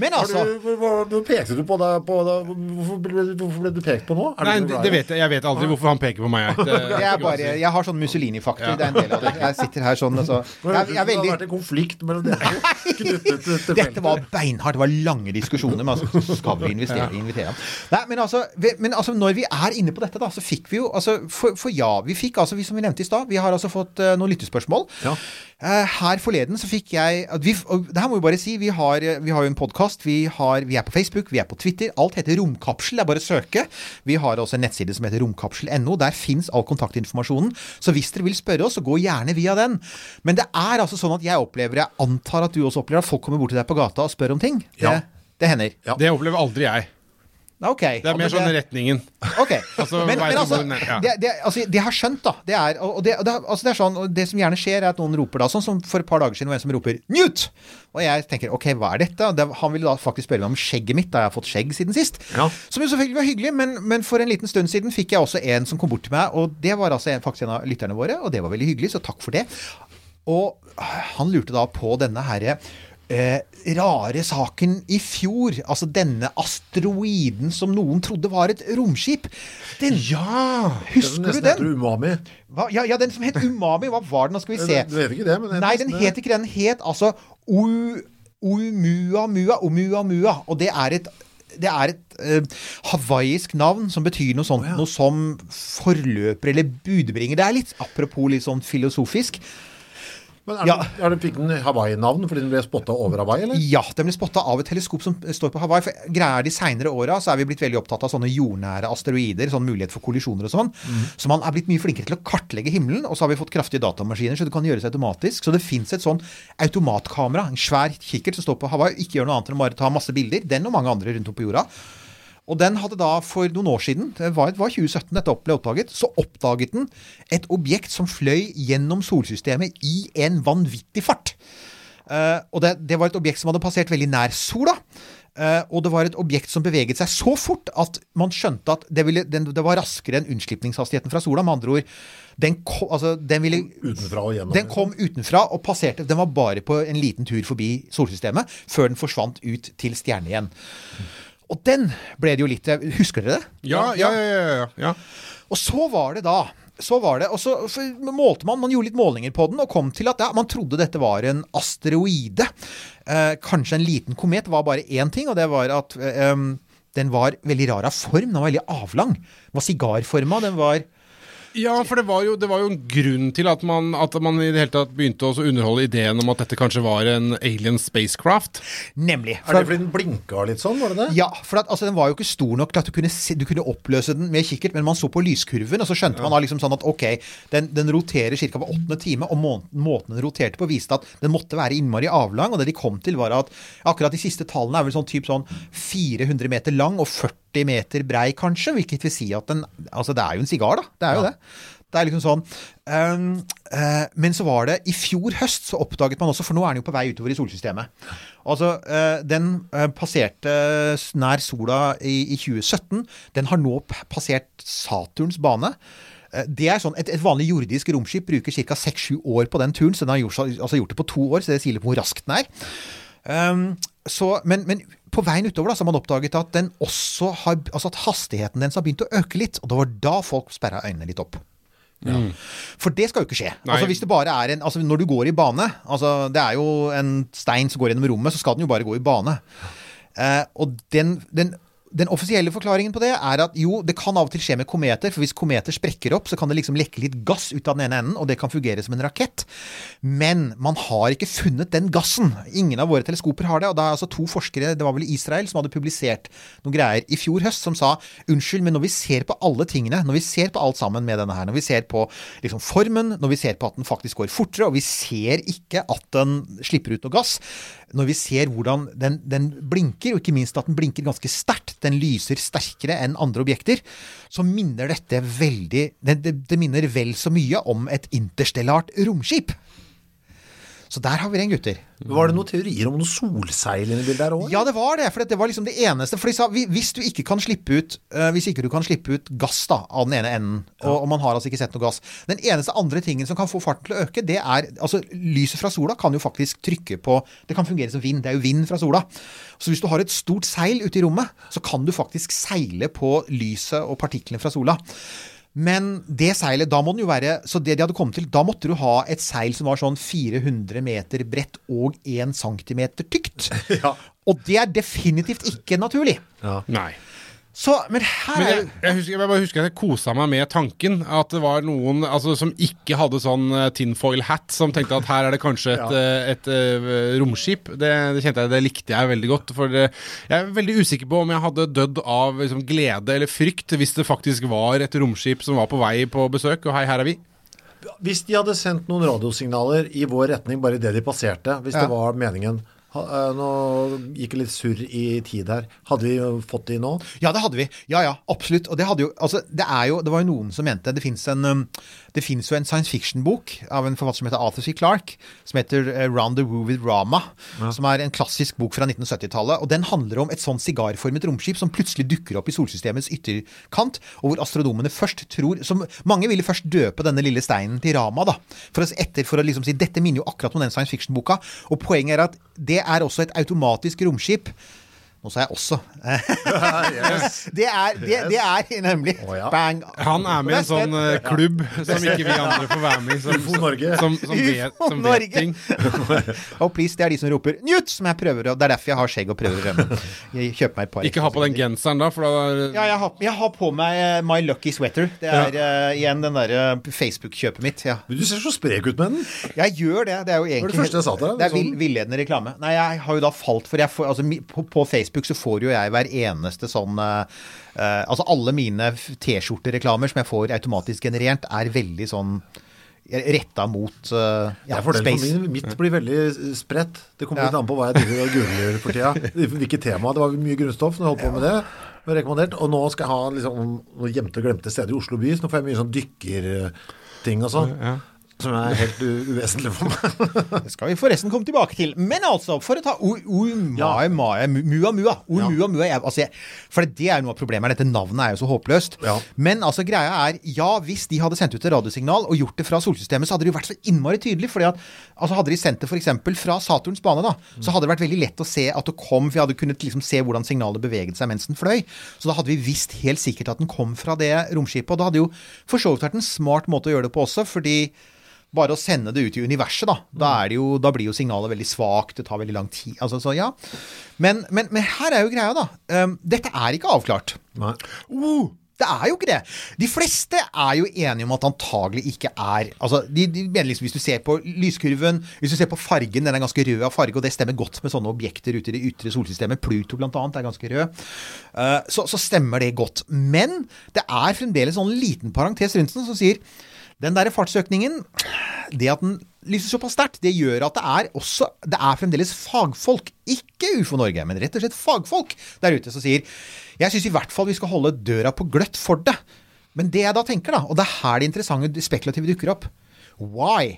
Men altså du, hva, hva pekte du på deg På da hvorfor, ble, hvorfor ble du pekt på nå? Er Nei, det, det vet jeg. Jeg vet aldri hvorfor han peker på meg. Det, det er bare, jeg har sånn Mussolini-faktor. Det er en del av det. Jeg sitter her sånn altså, Men jeg, jeg er Det veldig har vært en konflikt mellom dere Dette var beinhardt. Det var lange diskusjoner. Men altså, skal vi investere, invitere ham? Nei, men altså, vi, men altså, når vi er inne på dette, da, så fikk vi jo altså, for, for ja, vi fikk altså, vi, som vi nevnte i stad, vi har altså fått uh, noen lyttespørsmål. Eh, her forleden så fikk jeg at vi, og Det her må vi bare si. Vi har, eh, vi har jo en podkast. Vi, har- vi er på Facebook, vi er på Twitter. Alt heter Romkapsel. Det er bare å søke. Vi har også en nettside som heter romkapsel.no. Der fins all kontaktinformasjonen. Så hvis dere vil spørre oss, så gå gjerne via den. Men det er altså sånn at jeg opplever, jeg antar at du også opplever, at folk kommer bort til deg på gata og spør om ting. Det, Ja. det hender. Det opplever aldri jeg. Ok. Det er mer sånn retningen. Ok. Altså, men, men altså, hvor ja. det, det, altså, det har skjønt, da, det er og det, det, altså, det er sånn, og det som gjerne skjer, er at noen roper da, sånn som for et par dager siden, var en som roper 'Newt!' Og jeg tenker ok, hva er dette? Det, han ville da faktisk spørre meg om skjegget mitt, da jeg har fått skjegg siden sist. Som jo selvfølgelig var hyggelig, men, men for en liten stund siden fikk jeg også en som kom bort til meg, og det var altså en, faktisk en av lytterne våre, og det var veldig hyggelig, så takk for det. Og han lurte da på denne herre eh, rare saken i fjor. Altså denne asteroiden som noen trodde var et romskip. Den, ja! Husker Den du den? Umami. Hva, ja, ja, den som het Umami. Hva var den? Nå skal vi se. Du vet ikke det, er Nei, den het ikke det. Den het altså U- Oumuamua. Oumuamua. Og det er et det er et uh, hawaiisk navn som betyr noe sånt noe som forløper eller budbringer. Det er litt apropos litt sånn filosofisk. Men er, det, er den, Fikk den Hawaii-navn fordi den ble spotta over Hawaii, eller? Ja, den ble spotta av et teleskop som står på Hawaii. For greia er De seinere åra så er vi blitt veldig opptatt av sånne jordnære asteroider. Sånn mulighet for kollisjoner og sånn. Så man er blitt mye flinkere til å kartlegge himmelen. Og så har vi fått kraftige datamaskiner, så det kan gjøres automatisk. Så det fins et sånn automatkamera, en svær kikkert som står på Hawaii, ikke gjør noe annet enn å bare ta masse bilder. Den og mange andre rundt om på jorda. Og den hadde da for noen år siden, det var, var 2017 dette ble oppdaget, så oppdaget den et objekt som fløy gjennom solsystemet i en vanvittig fart. Uh, og det, det var et objekt som hadde passert veldig nær sola. Uh, og det var et objekt som beveget seg så fort at man skjønte at det, ville, den, det var raskere enn unnslipningshastigheten fra sola. Med andre ord, den, ko, altså, den ville Utenfra gjennom. den kom utenfra og passerte Den var bare på en liten tur forbi solsystemet før den forsvant ut til stjerne igjen. Og den ble det jo litt Husker dere det? Ja, ja, ja. ja, ja, ja. Og så var det da så var det, og så målte man, man gjorde litt målinger på den og kom til at ja, man trodde dette var en asteroide. Eh, kanskje en liten komet var bare én ting, og det var at eh, den var veldig rar av form. Den var veldig avlang. Den var sigarforma. Den var Ja, for det var, jo, det var jo en grunn til at man, at man i det hele tatt begynte å underholde ideen om at dette kanskje var en alien spacecraft. Nemlig. Er det fordi den blinka litt sånn, var det det? Ja, for at, altså, den var jo ikke stor nok til at du kunne, se, du kunne oppløse den med kikkert, men man så på lyskurven, og så skjønte man da liksom sånn at ok, den, den roterer ca. på åttende time, og må, måten den roterte på, viste at den måtte være innmari avlang, og det de kom til, var at akkurat de siste tallene er vel sånn typ sånn 400 meter lang og 40 meter brei, kanskje, hvilket vil si at den Altså, det er jo en sigar, da. Det er jo det. Det er liksom sånn Um, uh, Men så var det i fjor høst så oppdaget man også, for nå er den jo på vei utover i solsystemet. Altså, uh, Den uh, passerte nær sola i, i 2017. Den har nå passert Saturns bane. Det er sånn, et, et vanlig jordisk romskip bruker ca. 6-7 år på den turen, så den har gjort, altså gjort det på to år, så det sier litt hvor raskt den er. Um, så, men, men på veien utover da, så har man oppdaget at, den også har, altså at hastigheten dens har begynt å øke litt. Og det var da folk sperra øynene litt opp. For det skal jo ikke skje. Altså hvis det bare er en, altså Når du går i bane altså Det er jo en stein som går gjennom rommet, så skal den jo bare gå i bane. Eh, og den, den, den offisielle forklaringen på det er at jo, det kan av og til skje med kometer. For hvis kometer sprekker opp, så kan det liksom lekke litt gass ut av den ene enden, og det kan fungere som en rakett. Men man har ikke funnet den gassen. Ingen av våre teleskoper har det. Og det er altså to forskere, det var vel Israel, som hadde publisert noen greier i fjor høst, som sa unnskyld, men når vi ser på alle tingene, når vi ser på alt sammen med denne her, når vi ser på liksom formen, når vi ser på at den faktisk går fortere, og vi ser ikke at den slipper ut noe gass, når vi ser hvordan den, den blinker, og ikke minst at den blinker ganske sterkt, den lyser sterkere enn andre objekter, så minner dette veldig Det, det, minner vel så mye om et interstellart romskip. Så der har vi ren gutter. Var det noen teorier om noe solseil inni bildet her òg? Ja, det var det. For det var liksom det eneste. For de sa hvis du ikke kan slippe ut eh, Hvis ikke du kan slippe ut gass da, av den ene enden, og, og man har altså ikke sett noe gass Den eneste andre tingen som kan få farten til å øke, det er Altså, lyset fra sola kan jo faktisk trykke på Det kan fungere som vind. Det er jo vind fra sola. Så hvis du har et stort seil ute i rommet, så kan du faktisk seile på lyset og partiklene fra sola. Men det seilet, da må den jo være Så det de hadde kommet til, da måtte du ha et seil som var sånn 400 meter bredt og 1 cm tykt. Ja. Og det er definitivt ikke naturlig. Ja. Nei. Så, men her Men jeg, jeg, husker, jeg bare husker at jeg kosa meg med tanken. At det var noen altså, som ikke hadde sånn eh, tinfoil hat, som tenkte at her er det kanskje et, ja. et, et romskip. Det, det kjente jeg, det likte jeg veldig godt. For det, jeg er veldig usikker på om jeg hadde dødd av liksom, glede eller frykt hvis det faktisk var et romskip som var på vei på besøk, og hei, her er vi. Hvis de hadde sendt noen radiosignaler i vår retning bare idet de passerte, hvis Ja. det var meningen eh, Nå gikk det litt surr i tid her. Hadde vi fått de nå? Ja, det hadde vi. Ja, ja, absolutt. Og det hadde jo Altså, det er jo Det var jo noen som mente Det fins en um, jo en science fiction-bok av en forfatter som heter Arthur C. Clarke, som heter uh, Round the Woo with Rama. Som er en klassisk bok fra 1970-tallet. Og den handler om et sånn sigarformet romskip som plutselig dukker opp i solsystemets ytterkant, og hvor astronomene først tror som Mange ville først døpe denne lille steinen til Rama, da. For å, etter, for å liksom si Dette minner jo akkurat om den science fiction-boka. Og poenget er at det er også et automatisk romskip. Nå sa jeg også. det, er, det, det er nemlig Bang. Han er med i en sånn uh, klubb som ikke vi andre får være med i. Som, UFO Norge. Som, som, vet, som vet ting. Og please, det er de som roper 'Newt!' som jeg prøver å Det er derfor jeg har skjegg og prøver å rømme. Jeg kjøper meg et par Ikke ha på den genseren da, for da Ja, jeg har, jeg har på meg eh, My Lucky Sweater. Det er eh, igjen den derre Facebook-kjøpet mitt. Ja. Men du ser så sprek ut med den. Jeg gjør det. Det er jo det egentlig første jeg sa til deg? Det er Sånn- villedende reklame. Nei, jeg har jo da falt for jeg får, altså, på, på Facebook så får jo jeg hver eneste sånn eh, eh, Altså alle mine T-skjortereklamer som jeg får automatisk generert, er veldig sånn retta mot uh, ja, for space. min. Mitt blir veldig eh, spredt. Det kommer Ja. litt an på hva jeg driver og googler for tida. Hvilket tema. Det var mye grunnstoff når jeg holdt på med det. Rekommendert. Og nå skal jeg ha liksom, noen gjemte og glemte steder i Oslo by. Så nå får jeg mye sånn dykkerting og sånn. Som er helt uvesentlig for meg. Det skal vi forresten komme tilbake til. Men altså, for å ta Mua Mua. Altså, for det er jo noe av problemet. Dette navnet er jo så håpløst. Men altså, greia er Ja, hvis de hadde sendt ut et radiosignal og gjort det fra solsystemet, så hadde det jo vært så innmari tydelig. fordi at altså Hadde de sendt det f.eks. fra Saturns bane, da, så hadde det vært veldig lett å se at det kom. For vi hadde kunnet liksom se hvordan signalet beveget seg mens den fløy. Så da hadde vi visst helt sikkert at den kom fra det romskipet. Og det hadde jo for så vidt vært en smart måte å gjøre det på også, fordi bare å sende det ut i universet, da, da, er det jo, da blir jo signalet veldig svakt. Det tar veldig lang tid. Altså, så ja. Men, men, men her er jo greia, da. Um, dette er ikke avklart. Uh, det er jo ikke det. De fleste er jo enige om at antagelig ikke er altså, de, de mener liksom Hvis du ser på lyskurven, hvis du ser på fargen, den er ganske rød av farge, og det stemmer godt med sånne objekter ute i det ytre solsystemet. Pluto blant annet er ganske rød. Uh, så, så stemmer det godt. Men det er fremdeles sånn liten parentes rundt den som sier den der fartsøkningen, det at den lyser såpass sterkt, det gjør at det er også Det er fremdeles fagfolk, ikke UFO Norge, men rett og slett fagfolk der ute som sier Jeg syns i hvert fall vi skal holde døra på gløtt for det. Men det jeg da tenker, da, og det er her det interessante spekulative dukker opp Why?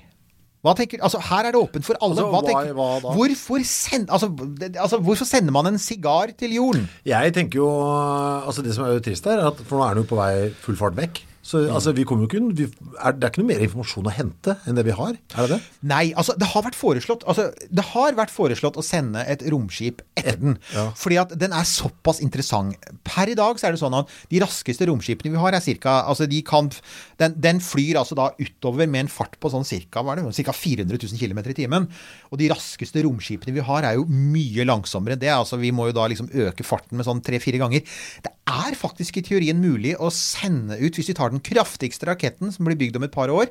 Hva tenker, altså Her er det åpent for alle. Altså, hva tenker, hva da? hvorfor, send, altså, det, altså, hvorfor sender man en sigar til jorden? Jeg tenker jo Altså Det som er jo trist her, er at for nå er den jo på vei full fart vekk. Så altså, vi kommer jo ikke vi, er, Det er ikke noe mer informasjon å hente enn det vi har? Er det det? Nei, altså det har vært foreslått altså, Det har vært foreslått å sende et romskip etter den. ja. Fordi at den er såpass interessant. Per i dag så er det sånn at de raskeste romskipene vi har, er cirka altså de kan, den, den flyr altså da utover med en fart på sånn cirka, hva er det, cirka 400 000 km i timen. Og de raskeste romskipene vi har, er jo mye langsommere enn det. Altså Vi må jo da liksom øke farten med sånn tre-fire ganger. Det er faktisk i teorien mulig å sende ut, hvis vi tar den kraftigste raketten som blir bygd om et par år,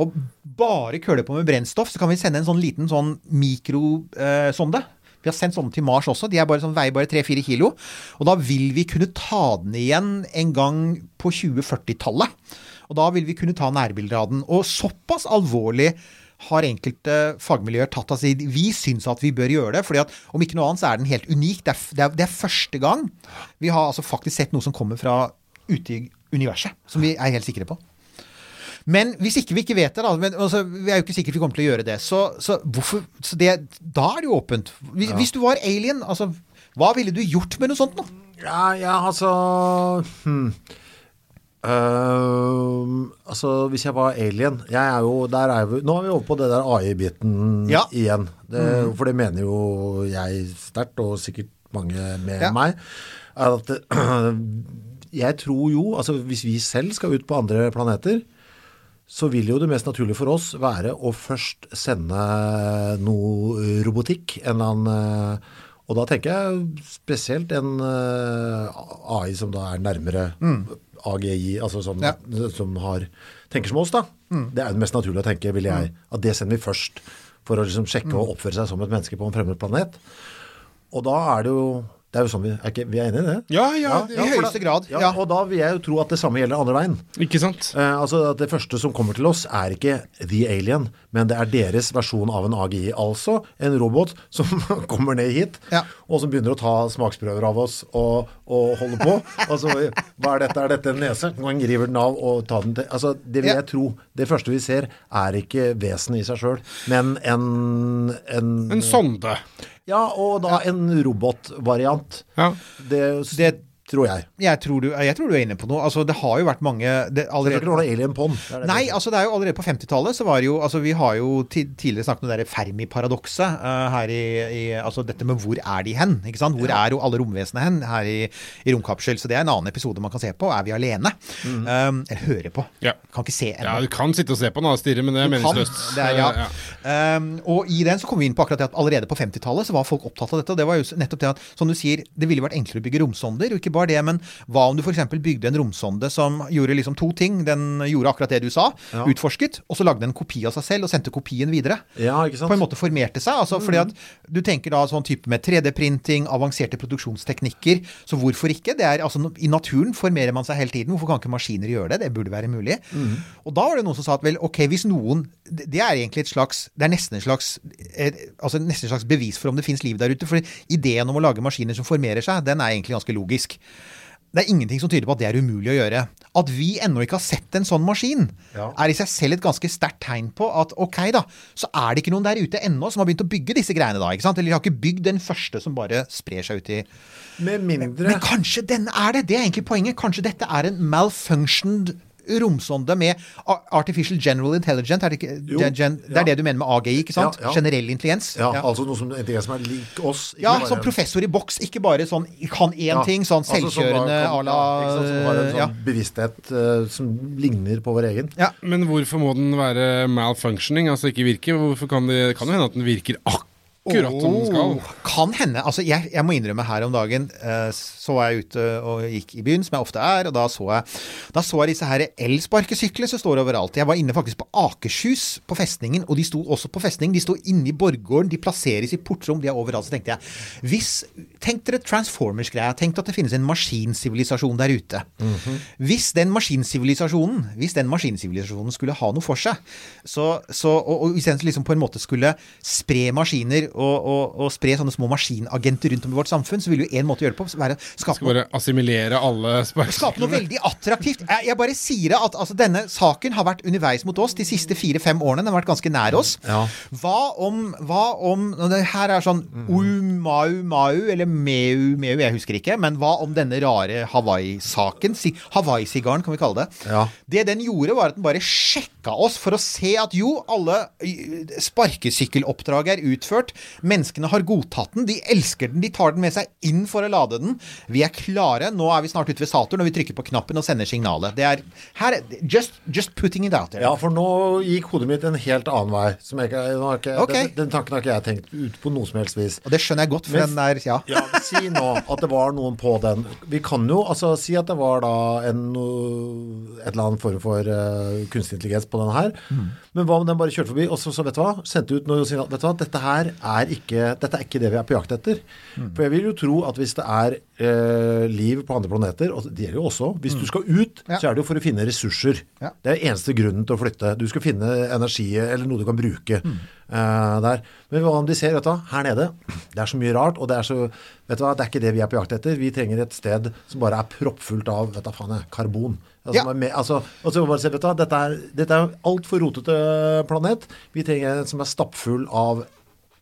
og bare køle på med brennstoff, så kan vi sende en sånn liten sånn mikrosonde. Vi har sendt sånne til Mars også. De bare sånn, veier bare 3-4 kilo. Og da vil vi kunne ta den igjen en gang på 2040-tallet. Og da vil vi kunne ta nærbilder av den. Og såpass alvorlig har enkelte fagmiljøer tatt av seg. Vi syns at vi bør gjøre det. fordi at om ikke noe annet så er den helt unik. Det er, det er, det er første gang vi har altså faktisk sett noe som kommer fra ute i universet. Som vi er helt sikre på. Men hvis ikke vi ikke vet det, da men, altså, Vi er jo ikke sikre vi kommer til å gjøre det. Så, så hvorfor så det, Da er det jo åpent. Hvis, Ja. hvis du var alien, altså hva ville du gjort med noe sånt nå? Ja, ja altså hmm. Uh, altså, hvis jeg var alien jeg er jo, der er jo, Nå er vi over på det der AI-biten Ja. igjen. Det, mm. For det mener jo jeg sterkt, og sikkert mange med Ja. meg. At jeg tror jo Altså, hvis vi selv skal ut på andre planeter, så vil jo det mest naturlige for oss være å først sende noe robotikk. En eller annen eh, Og da tenker jeg spesielt en eh, AI som da er nærmere Mm. AGI, altså som, Ja. som har, tenker som oss, da. Mm. Det er det mest naturlige å tenke, vil jeg. At det sender vi først for å liksom sjekke Mm. og oppføre seg som et menneske på en fremmed planet. Og da er det jo det er jo sånn vi er, ikke, vi er enige i det? Ja, ja, i høyeste da- grad, Ja. Og da vil jeg jo tro at det samme gjelder andre veien. Ikke sant? Eh, altså at Det første som kommer til oss, er ikke The Alien, men det er deres versjon av en AGI. Altså en robot som kommer ned hit, og som begynner å ta smaksprøver av oss og, og holde på. Altså, hva er dette? Er dette en nese? Man river den av og tar den til Altså, Det vil jeg tro. Det første vi ser, er ikke vesenet i seg sjøl, men en En, En sonde. Ja, og da en robotvariant. Ja. Det, Det- tror jeg. Jeg tror, du, jeg tror du er inne på noe. Altså, det har jo vært mange det, Det er allerede, ikke noe alien på den. Det er det Nei, altså det er jo allerede på 50-tallet så var det jo altså Vi har jo tidligere snakket om det der Fermi-paradokset uh, her i, i Altså dette med hvor er de hen? ikke sant? Hvor er jo alle romvesenene hen her i, i Romkapsel? Så det er en annen episode man kan se på. Er vi alene? Um, eller høre på. Ja. Kan ikke se ennå. Ja, du kan sitte og se på den og stirre, men det er Du kan. meningsløst. Det er, ja. Um, og i den så kom vi inn på akkurat det at allerede på 50-tallet så var folk opptatt av dette. Og det var jo nettopp det at, som du sier, det ville vært enklere å bygge romsonder. Og ikke bare det, men hva om du f.eks. bygde en romsonde som gjorde liksom to ting? Den gjorde akkurat det du sa, Ja. utforsket, og så lagde den en kopi av seg selv og sendte kopien videre. Ja, ikke sant? På en måte formerte seg. altså fordi at Du tenker da sånn type med 3D-printing, avanserte produksjonsteknikker. Så hvorfor ikke? Det er, altså, I naturen formerer man seg hele tiden. Hvorfor kan ikke maskiner gjøre det? Det burde være mulig. Og da var det noen som sa at vel, ok, hvis noen Det er egentlig et slags Det er nesten en slags altså nesten et slags bevis for om det fins liv der ute. For ideen om å lage maskiner som formerer seg, den er egentlig ganske logisk. Det er ingenting som tyder på at det er umulig å gjøre. At vi ennå ikke har sett en sånn maskin, Ja. er i seg selv et ganske sterkt tegn på at ok, da, så er det ikke noen der ute ennå som har begynt å bygge disse greiene, da. ikke sant? Eller de har ikke bygd den første som bare sprer seg ut i Med mindre Men kanskje denne er det! Det er egentlig poenget. Kanskje dette er en malfunctioned romsonde med artificial general intelligence. Er det, ikke, Jo, gen, gen, det ja. er det du mener med AGI, ikke sant? Ja, ja. Generell intelligens. Ja, altså noe som, intelligens som er lik oss. ikke Ja, bare som en- professor i boks. Ikke bare sånn kan én Ja, ting, sånn altså selvkjørende à altså, la Som har en sånn ja. bevissthet uh, som ligner på vår egen. Men hvorfor må den være malfunctioning, altså ikke virke? Hvorfor kan det kan jo hende at den virker akkurat som den skal? Oh, Kan hende. Altså, jeg, jeg må innrømme her om dagen eh, så var jeg ute og gikk i byen, som jeg ofte er, og da så jeg, da så jeg disse her elsparkesyklene som står overalt. Jeg var inne faktisk på Akershus på festningen, og de sto også på festningen. De sto inne i borggården, de plasseres i portrom, de er overalt. Så tenkte jeg hvis Tenk dere Transformers-greia. Tenk at det finnes en maskinsivilisasjon der ute. Hvis den maskinsivilisasjonen Hvis den maskinsivilisasjonen skulle ha noe for seg, så, så, og, og hvis den liksom på en måte skulle spre maskiner å, å, spre sånne små maskinagenter rundt om i vårt samfunn, så vil jo én måte å gjøre det på være skape Skal bare assimilere alle Skape noe veldig attraktivt. Jeg, jeg bare sier at altså, denne saken har vært underveis mot oss de siste fire-fem årene. Den har vært ganske nær oss. Ja. Hva om, hva om det Her er sånn umau mau, eller meu meu, jeg husker ikke. Men hva om denne rare Hawaii-saken? Hawaii-sigaren, kan vi kalle det. Ja. Det den gjorde, var at den bare sjekka oss for å se at jo, alle sparkesykkeloppdrag er utført. Menneskene har godtatt den. De elsker den. De tar den med seg inn for å lade den. Vi er klare. Nå er vi snart ute ved Saturn, og vi trykker på knappen og sender signalet. Det er her Just, just putting it out there. Ja, for nå gikk hodet mitt en helt annen vei. Som jeg, ikke- ikke, den, den tanken har ikke jeg tenkt ut på noe som helst vis. Og det skjønner jeg godt, for Men- den er Ja. Ja, Si nå at det var noen på den. Vi kan jo altså si at det var da en, et eller annet form for uh, kunstig intelligens på den her. Men hva om den bare kjørte forbi og så, så vet du hva, sendte ut noe signal Vet du hva, dette her er ikke, dette er ikke det vi er på jakt etter. For jeg vil jo tro at hvis det er eh, liv på andre planeter, og det gjelder jo også Hvis du skal ut, Ja. så er det jo for å finne ressurser. Ja. Det er eneste grunnen til å flytte. Du skal finne energi eller noe du kan bruke eh, der. Men hva om de ser, hva, her nede, det er så mye rart, og det er så Vet du hva, det er ikke det vi er på jakt etter. Vi trenger et sted som bare er proppfullt av vet du, faen, jeg, karbon. Altså, Ja. med, altså, og så bare se, vet du dette er, dette er altfor rotete planet. Vi trenger en som er stappfull av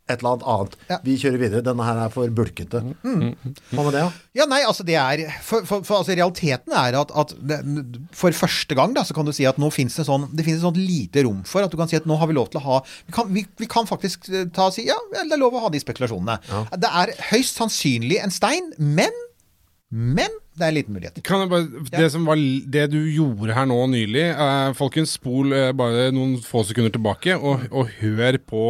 et eller annet annet. Ja. Vi kjører videre. Denne her er for bulkete. Hva med det, da? Ja, nei, altså det er For, for, for altså, realiteten er at, at det, for første gang da, så kan du si at nå finnes det sånn Det finnes et sånt lite rom for at du kan si at nå har vi lov til å ha Vi kan, vi, vi kan faktisk eh, ta og si ja, det er lov å ha de spekulasjonene. Det er høyst sannsynlig en stein, men Men det er en liten mulighet. Kan jeg bare, det, som var, det du gjorde her nå nylig eh, Folkens, spol eh, bare noen få sekunder tilbake og, og hør på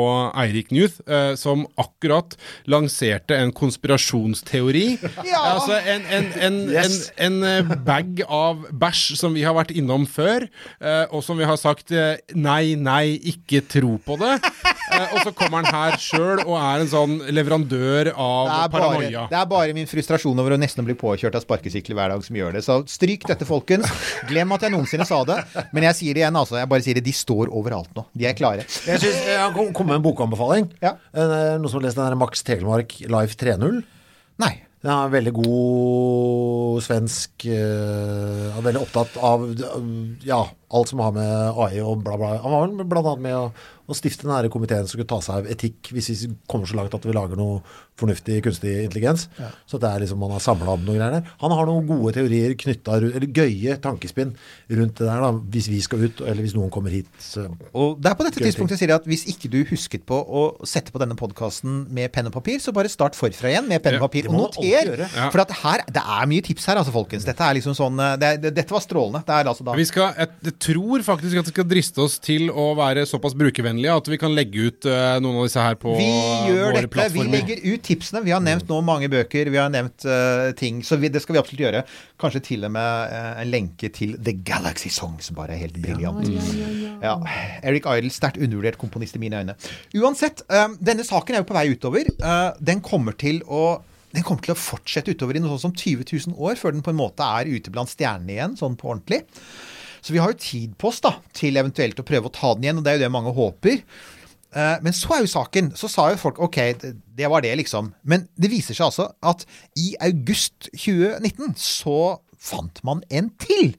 Eirik Newth, eh, som akkurat lanserte en konspirasjonsteori. Ja. Altså en, en, en, Yes. en, en eh, bag av bæsj som vi har vært innom før, eh, og som vi har sagt eh, nei, nei, ikke tro på det. Eh, og så kommer han her sjøl og er en sånn leverandør av Det er, bare, det er bare min frustrasjon over å nesten bli påkjørt av sparkesykler hver dag som gjør det. Så stryk dette, folkens. Glem at jeg noensinne sa det. Men jeg sier det igjen, altså. Jeg bare sier det. De står overalt nå. De er klare. Jeg synes jeg kom- med en bokanbefaling. Ja. Eh, Noen som har lest den der Max Tegelmark Life 3.0? Nei. Den er veldig god svensk uh, er Veldig opptatt av uh, ja, alt som har med AI og bla, bla. Han var annet med å, å stifte den her komiteen som skulle ta seg av etikk hvis vi kommer så langt at vi lager noe fornuftig kunstig intelligens. Så det er liksom man har samla opp noen greier der. Han har noen gode teorier knytta Eller gøye tankespinn rundt det der, da, hvis vi skal ut, eller hvis noen kommer hit. Så. Og det er på dette Gøy ting. sier jeg at hvis ikke du husket på å sette på denne podkasten med penn og papir, så bare start forfra igjen med penn og papir, det og noter. Ja. For at her, det er mye tips her, altså, folkens. Dette er liksom sånn eh, det, det, Dette var strålende. Det er altså da Vi skal, jeg, jeg tror faktisk at vi skal driste oss til å være såpass brukervennlige at vi kan legge ut uh, noen av disse her på Vi gjør dette. Vi legger ut tipsene. Vi har nevnt nå mange bøker, vi har nevnt uh, ting. Så vi, det skal vi absolutt gjøre. Kanskje til og med uh, en lenke til The Galaxy Song, som bare er helt briljant. Ja, Eric Idle, sterkt undervurdert komponist i mine øyne. Uansett, eh, denne saken er jo på vei utover. Den kommer til å den kommer til å fortsette utover i noe sånt som 20 000 år, før den på en måte er ute blant stjernene igjen, sånn på ordentlig. Så vi har jo tid på oss da, til eventuelt å prøve å ta den igjen, og det er jo det mange håper. Eh, Men så er jo saken Så sa jo folk OK, det- var det, liksom. Men det viser seg altså at i august 2019 så fant man en til.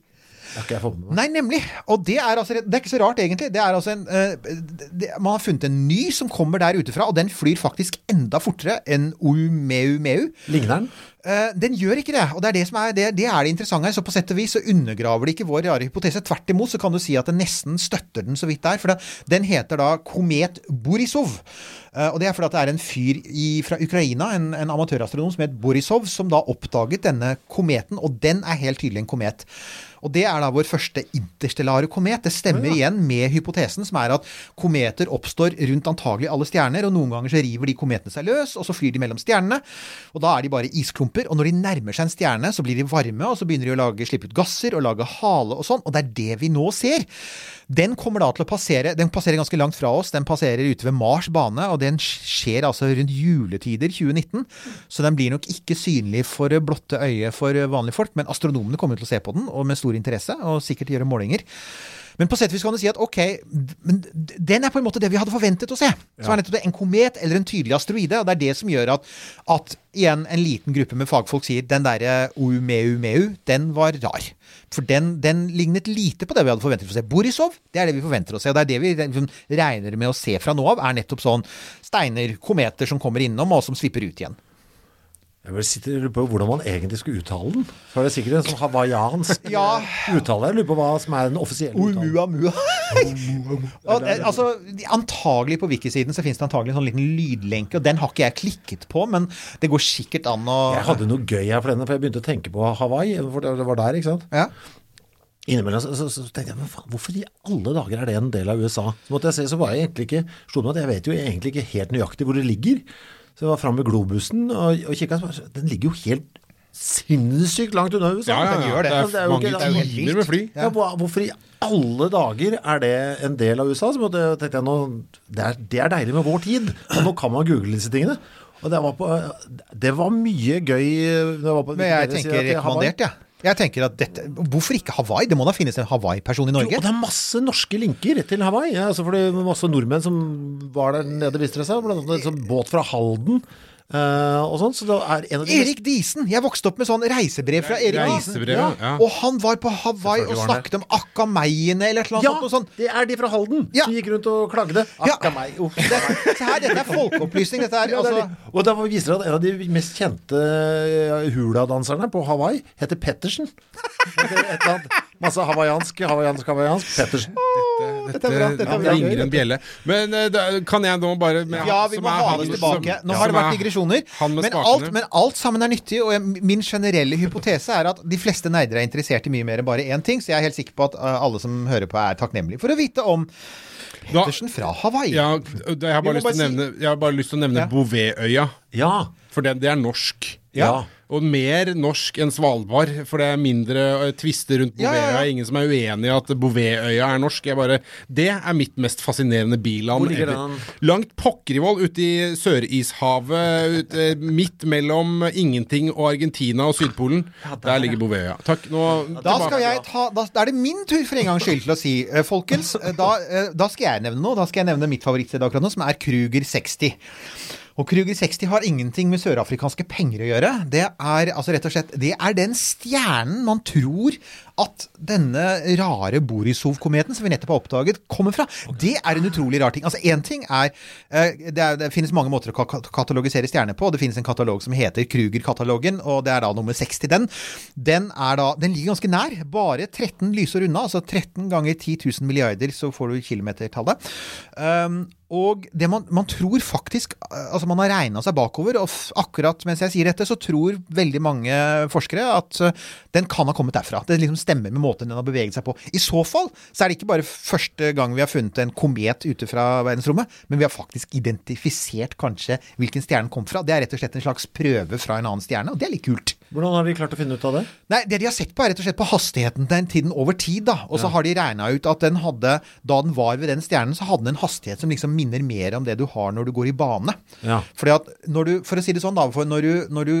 Har ikke jeg fått med meg. Nei, nemlig. Og det er altså Det er ikke så rart, egentlig. Det er altså en eh, det, Man har funnet en ny som kommer der utefra, og den flyr faktisk enda fortere enn Oumeu-meu. Ligner den? Eh, den gjør ikke det, og det er det som er det, det er det interessante her. Så på sett og vis så undergraver det ikke vår rare hypotese. Tvert imot så kan du si at det nesten støtter den så vidt der. For det, den heter da komet Borisov. Eh, og det er fordi at det er en fyr i, fra Ukraina, en, en amatørastronom som het Borisov, som da oppdaget denne kometen, og den er helt tydelig en komet. Og det er da vår første interstellare komet. Det stemmer igjen med hypotesen, som er at kometer oppstår rundt antagelig alle stjerner, og noen ganger så river de kometene seg løs, og så flyr de mellom stjernene. Og da er de bare isklumper. Og når de nærmer seg en stjerne, så blir de varme, og så begynner de å lage, slippe ut gasser og lage hale og sånn. Og det er det vi nå ser. Den kommer da til å passere Den passerer ganske langt fra oss. Den passerer ute ved Mars bane, og den skjer altså rundt juletider 2019. Så den blir nok ikke synlig for blotte øye for vanlige folk, men astronomene kommer til å se på den, og med stor interesse, og sikkert gjøre målinger. Men på sett og vis kan du si at ok, men den er på en måte det vi hadde forventet å se. Så er nettopp det en komet eller en tydelig asteroide. Og det er det som gjør at, at igjen en liten gruppe med fagfolk sier den derre Oumeu-meu, den var rar. For den, den lignet lite på det vi hadde forventet å se. Borisov, det er det vi forventer å se. Og det er det vi liksom regner med å se fra nå av, er nettopp sånn steiner, kometer som kommer innom, og som svipper ut igjen. Jeg bare sitter og lurer på hvordan man egentlig skulle uttale den. Så er det sikkert en sånn hawaiiansk Ja. uttale. Jeg lurer på hva som er den offisielle uttalen. Eh, altså, antagelig på Wikisiden så finnes det antagelig en sånn liten lydlenke, og den har ikke jeg klikket på, men det går sikkert an å Jeg hadde noe gøy her for denne, for jeg begynte å tenke på Hawaii. For det var der, ikke sant? Ja. Innimellom så, så, så tenkte jeg, men faen, hvorfor i alle dager er det en del av USA? Så måtte jeg se, så var jeg egentlig ikke, slo det meg at jeg vet jo egentlig ikke helt nøyaktig hvor det ligger. Så jeg var framme ved globusen og, og kikket, så den ligger jo helt sinnssykt langt unna USA. Ja, ja, gjør det. Det Altså, er ikke- det er jo timer med fly. Ja, Ja, hvorfor i alle dager er det en del av USA? Så tenkte jeg nå, det er, det er deilig med vår tid. Og nå kan man google disse tingene. Og det var, på, det var mye gøy var på Men jeg tenker er rekommandert, jeg. Jeg tenker at dette, Hvorfor ikke Hawaii? Det må da finnes en Hawaii-person i Jo, Norge? og det er masse norske linker til Hawaii. Ja, altså er masse nordmenn som var der nede, viste det seg. Blant annet en sånn båt fra Halden eh, og sånn. Så det er en av de Erik Diesen! Jeg vokste opp med sånn reisebrev fra Erik Diesen. Ja. ja. Og han var på Hawaii og snakket om akameiene eller et eller Ja, sånt. sånn. det er de fra Halden Ja. som gikk rundt og klagde. Ja. Akka meg. Det, se her, dette er folkeopplysning. Dette er, Ja, altså, det. Og da viser det at en av de mest kjente huladanserne hula-danserne på Hawaii heter Pettersen. Et eller annet. Masse hawaiiansk, hawaiiansk, hawaiiansk. Pettersen. Dette dette, dette, dette Ja, ringer en bjelle. Men eh, da, kan jeg nå bare med, Ja, vi som må er ha det oss som- tilbake. Nå ja, har det vært er digresjoner. Men alt, men alt sammen er nyttig, og jeg, min generelle hypotese er at de fleste nerder er interessert i mye mer enn bare én ting, så jeg er helt sikker på at uh, alle som hører på, er takknemlige for å vite om Da- Pettersen fra Hawaii. Ja, jeg har bare, lyst til å bare si- nevne, jeg har bare lyst til å nevne Ja. Bouvetøya. Ja. For det, det er norsk. Ja. Og mer norsk enn Svalbard, for det er mindre tvister rundt Ja, ja, ja. Ingen som er uenig i at Bouvetøya er norsk. Jeg bare, det er mitt mest fascinerende biland. Hvor ligger den? Langt pokkerivoll ute i Sørishavet, ut, midt mellom ingenting og Argentina og Sydpolen. der ligger Bouvetøya. Takk. Nå Da skal jeg ta, da, da er det min tur for en gangs skyld til å si, folkens, da, da skal jeg nevne noe. Da skal jeg nevne mitt favorittsted akkurat nå, som er Kruger 60. Og Kruger 60 har ingenting med sørafrikanske penger å gjøre. Det er altså rett og slett Det er den stjernen man tror at denne rare Borisov-kometen som vi nettopp har oppdaget, kommer fra. Det er en utrolig rar ting. Altså Én ting er eh, det, er det finnes mange måter å ka- ka- katalogisere stjerner på. Det finnes en katalog som heter Kruger-katalogen, og det er da nummer 60. Den, den, er da, den ligger ganske nær. Bare 13 lysår unna. Altså 13 ganger 10 000 milliarder, så får du kilometertallet. Um, og det man, man tror faktisk Altså man har regna seg bakover, og akkurat mens jeg sier dette, så tror veldig mange forskere at uh, den kan ha kommet derfra. Det liksom stemmer med måten den har beveget seg på. I så fall så er det ikke bare første gang vi har funnet en komet ute fra verdensrommet, men vi har faktisk identifisert kanskje hvilken stjernen kom fra. Det er rett og slett en slags prøve fra en annen stjerne, og det er litt kult. Hvordan har de klart å finne ut av det? Nei, det de har sett på er rett og slett på hastigheten den tiden over tid, da. Og så har de regna ut at den hadde, da den var ved den stjernen, så hadde den en hastighet som liksom minner mer om det du har når du går i bane. Ja. Fordi at når du, For å si det sånn, da. For når du, når du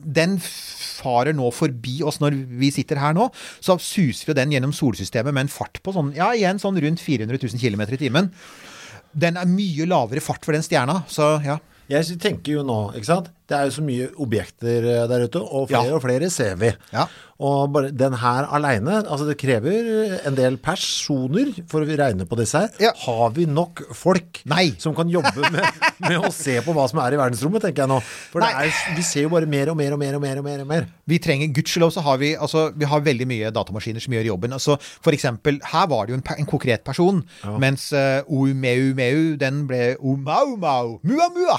Den farer nå forbi oss når vi sitter her nå, så suser jo den gjennom solsystemet med en fart på sånn, ja igjen sånn rundt 400 000 km i timen. Den er mye lavere fart for den stjerna, så ja. Jeg tenker jo nå, ikke sant? Det er jo så mye objekter eh, der ute, og flere Ja. og flere ser vi. Ja. Og bare den her aleine, altså det krever en del personer for å regne på disse her. Ja. Har vi nok folk Nei. som kan jobbe med, med å se på hva som er i verdensrommet, tenker jeg nå. For det er, vi ser jo bare mer og mer og mer og mer og mer. og mer. Vi trenger, Gudskjelov så har vi altså, vi har veldig mye datamaskiner som gjør jobben. Altså, for eksempel, her var det jo en, en konkret person, mens uh, Oumeu Meu, den ble Omaumau Mua Mua.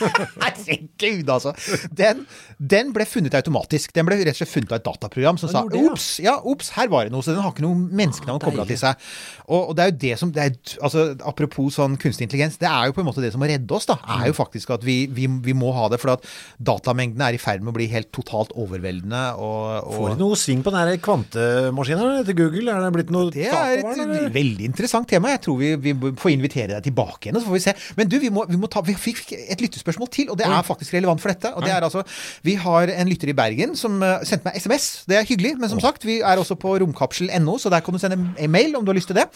Herregud, altså. Den, den ble funnet automatisk. Den ble rett og slett funnet av et dataprogram som sa ops, ja, ops, her var det noe. Så den har ikke noe menneskenavn kobla til seg. Og, og det er jo det som det er, altså, Apropos sånn kunstig intelligens, det er jo på en måte det som må redde oss, da. Er jo faktisk at vi, vi, vi må ha det. For at datamengdene er i ferd med å bli helt totalt overveldende. Og, og Får du noe sving på den her kvantemaskinen til Google? Er det blitt noe det er et eller? veldig interessant tema. Jeg tror vi, vi får invitere deg tilbake igjen, og så får vi se. Men du, vi må, vi må ta Vi fikk et lyttespørsmål til, og det er faktisk relevant for dette. Og det er altså Vi har en lytter i Bergen som eh, sendte meg SMS. Det er hyggelig, men som sagt, vi er også på romkapsel.no, så der kan du sende en mail om du har lyst til det.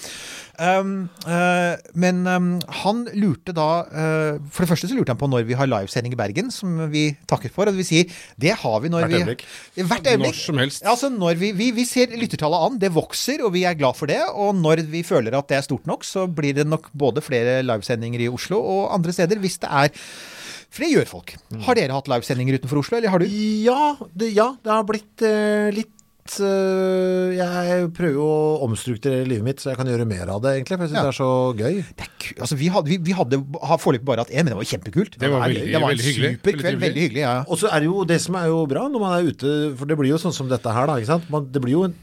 Um, uh, men um, han lurte da uh, For det første så lurte han på når vi har livesending i Bergen, som vi takker for. Og vi sier det har vi når Hvert vi øyeblikk. Hvert øyeblikk. Når som helst. Ja, altså når vi, vi, vi ser lyttertallet an, det vokser, og vi er glad for det. Og når vi føler at det er stort nok, så blir det nok både flere livesendinger i Oslo og andre steder, hvis det er For det gjør folk. Har dere hatt livesendinger utenfor Oslo, eller har du? Ja, det, ja, det har blitt eh, litt eh, Jeg prøver jo å omstrukturere livet mitt så jeg kan gjøre mer av det, egentlig. For jeg syns Ja. det er så gøy. Altså, vi hadde, vi, vi hadde har foreløpig bare hatt én, men det var kjempekult. Det var er- veldig- det var en hyggelig. super kveld. Veldig hyggelig. ja. Og så er det jo det som er jo bra når man er ute, for det blir jo sånn som dette her, da. ikke sant? Man, det blir jo en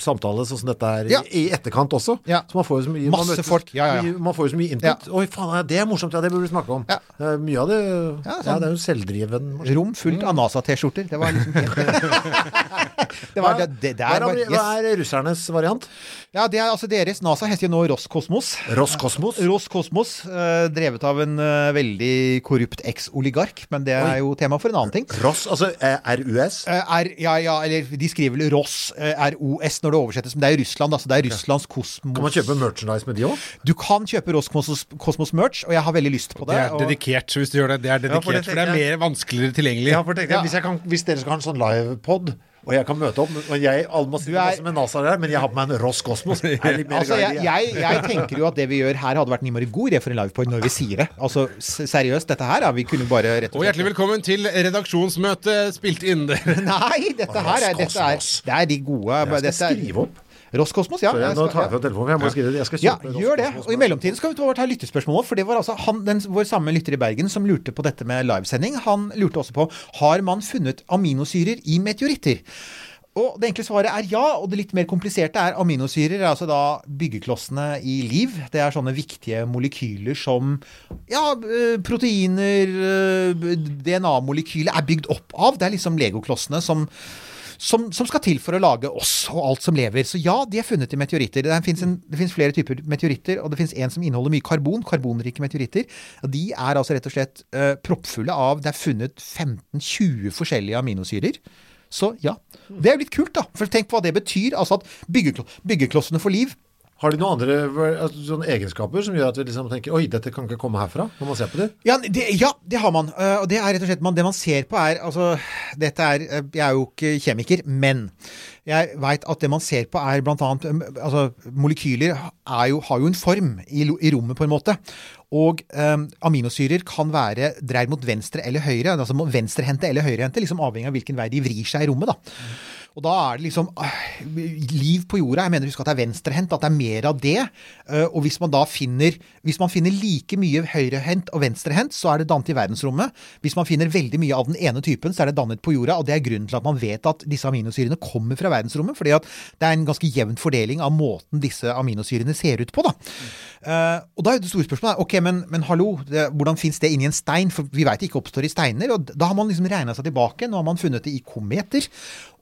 samtale sånn som dette er i, Ja. i etterkant også. Så man får jo så mye Masse man folk. Ja, ja, ja. Man får jo så mye input. Oi, faen, det er morsomt. Ja, det burde vi snakke om. Uh, Mye av det ja, sånn- det er jo selvdriven maskin. Rom fullt av NASA-T-skjorter. Det var liksom Det var det, det Hva er, var, ameri- hva er russernes variant? Ja, det er altså deres NASA heter jo nå Roskosmos. Roskosmos? Roskosmos, eh, drevet av en eh, veldig korrupt eks-oligark, men det er Oi. jo tema for en annen ting. Ross, altså eh, RUS? R, ja, ja, eller de skriver vel Ross, ROS, når det oversettes, men det er i Russland, altså. Det er Russlands kosmos. Kan man kjøpe merchandise med de òg? Du kan kjøpe Roskosmos Kosmos merch, og jeg har veldig lyst på det. Det er og- dedikert, hvis du gjør det. Det er Ja, for det for det er mer vanskeligere tilgjengelig. Ja, for tenk ja. hvis, jeg kan, hvis dere skal ha en sånn livepod, og jeg kan møte opp og jeg, alle må sitte masse med NASA der, men jeg har på meg en Ross Cosmos er Altså, jeg, jeg, jeg tenker jo at det vi gjør her, hadde vært en innmari god idé for en livepod når vi sier det. Altså, seriøst, dette her, vi kunne bare rett Og hjertelig velkommen til redaksjonsmøte spilt inn der. Nei, dette her er, dette er, det er de gode Jeg skal dette er- skrive opp. Roskosmos, ja. Jeg, nå tar jeg fra telefonen, jeg må skrive det. Jeg skal Ja, gjør det. Og i mellomtiden skal vi ta lyttespørsmål. For det var altså han, den, vår samme lytter i Bergen som lurte på dette med livesending. Han lurte også på har man funnet aminosyrer i meteoritter. Og det enkle svaret er ja, og det litt mer kompliserte er aminosyrer. er altså da byggeklossene i liv. Det er sånne viktige molekyler som ja, eh, proteiner, eh, DNA-molekyler er bygd opp av. Det er liksom legoklossene som som, som skal til for å lage oss og alt som lever. Så ja, de er funnet i meteoritter. Det fins flere typer meteoritter, og det fins en som inneholder mye karbon. Karbonrike meteoritter. De er altså rett og slett uh, proppfulle av Det er funnet 15-20 forskjellige aminosyrer. Så ja. Det er jo litt kult, da. For tenk på hva det betyr. Altså at byggeklo byggeklossene får liv. Har de noen andre altså, sånne egenskaper som gjør at vi liksom tenker oi, dette kan ikke komme herfra, når man ser på det? Ja, det, ja, det har man. Eh, Og det er rett og slett man, Det man ser på, er altså Dette er eh, Jeg er jo ikke kjemiker, men jeg veit at det man ser på, er annet um, Altså, molekyler er jo, har jo en form i, i rommet, på en måte. Og um, aminosyrer kan være dreid mot venstre eller høyre. Altså venstrehendte eller høyrehendte, liksom avhengig av hvilken vei de vrir seg i rommet. da. Og da er det liksom ah, liv på jorda. Jeg mener husk at det er venstrehendt, at det er mer av det. Eh, og hvis man da finner hvis man finner like mye høyrehendt og venstrehendt, så er det dannet i verdensrommet. Hvis man finner veldig mye av den ene typen, så er det dannet på jorda. Og det er grunnen til at man vet at disse aminosyrene kommer fra verdensrommet. fordi at det er en ganske jevn fordeling av måten disse aminosyrene ser ut på. da. Eh, og da er det store spørsmålet ok, men, men hallo, det, hvordan fins det inni en stein? For vi veit det ikke oppstår i steiner. og Da har man liksom regna seg tilbake. Nå har man funnet det i kometer.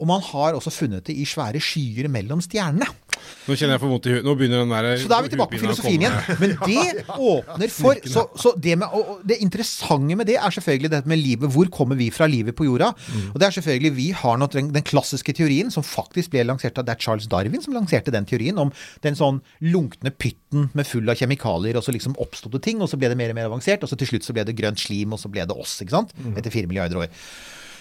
Og man har også funnet det i svære skyer mellom stjernene. Nå kjenner jeg for vondt i huet. Nå begynner den der Så da er vi tilbake på filosofien igjen. Men det åpner for Så, så det, med, det interessante med det er selvfølgelig dette med livet. Hvor kommer vi fra livet på jorda? Og det er selvfølgelig Vi har nok den, den klassiske teorien som faktisk ble lansert av Det er Charles Darwin som lanserte den teorien om den sånn lunkne pytten med full av kjemikalier, og så liksom oppsto det ting, og så ble det mer og mer avansert, og så til slutt så ble det grønt slim, og så ble det oss, ikke sant? Etter fire milliarder år.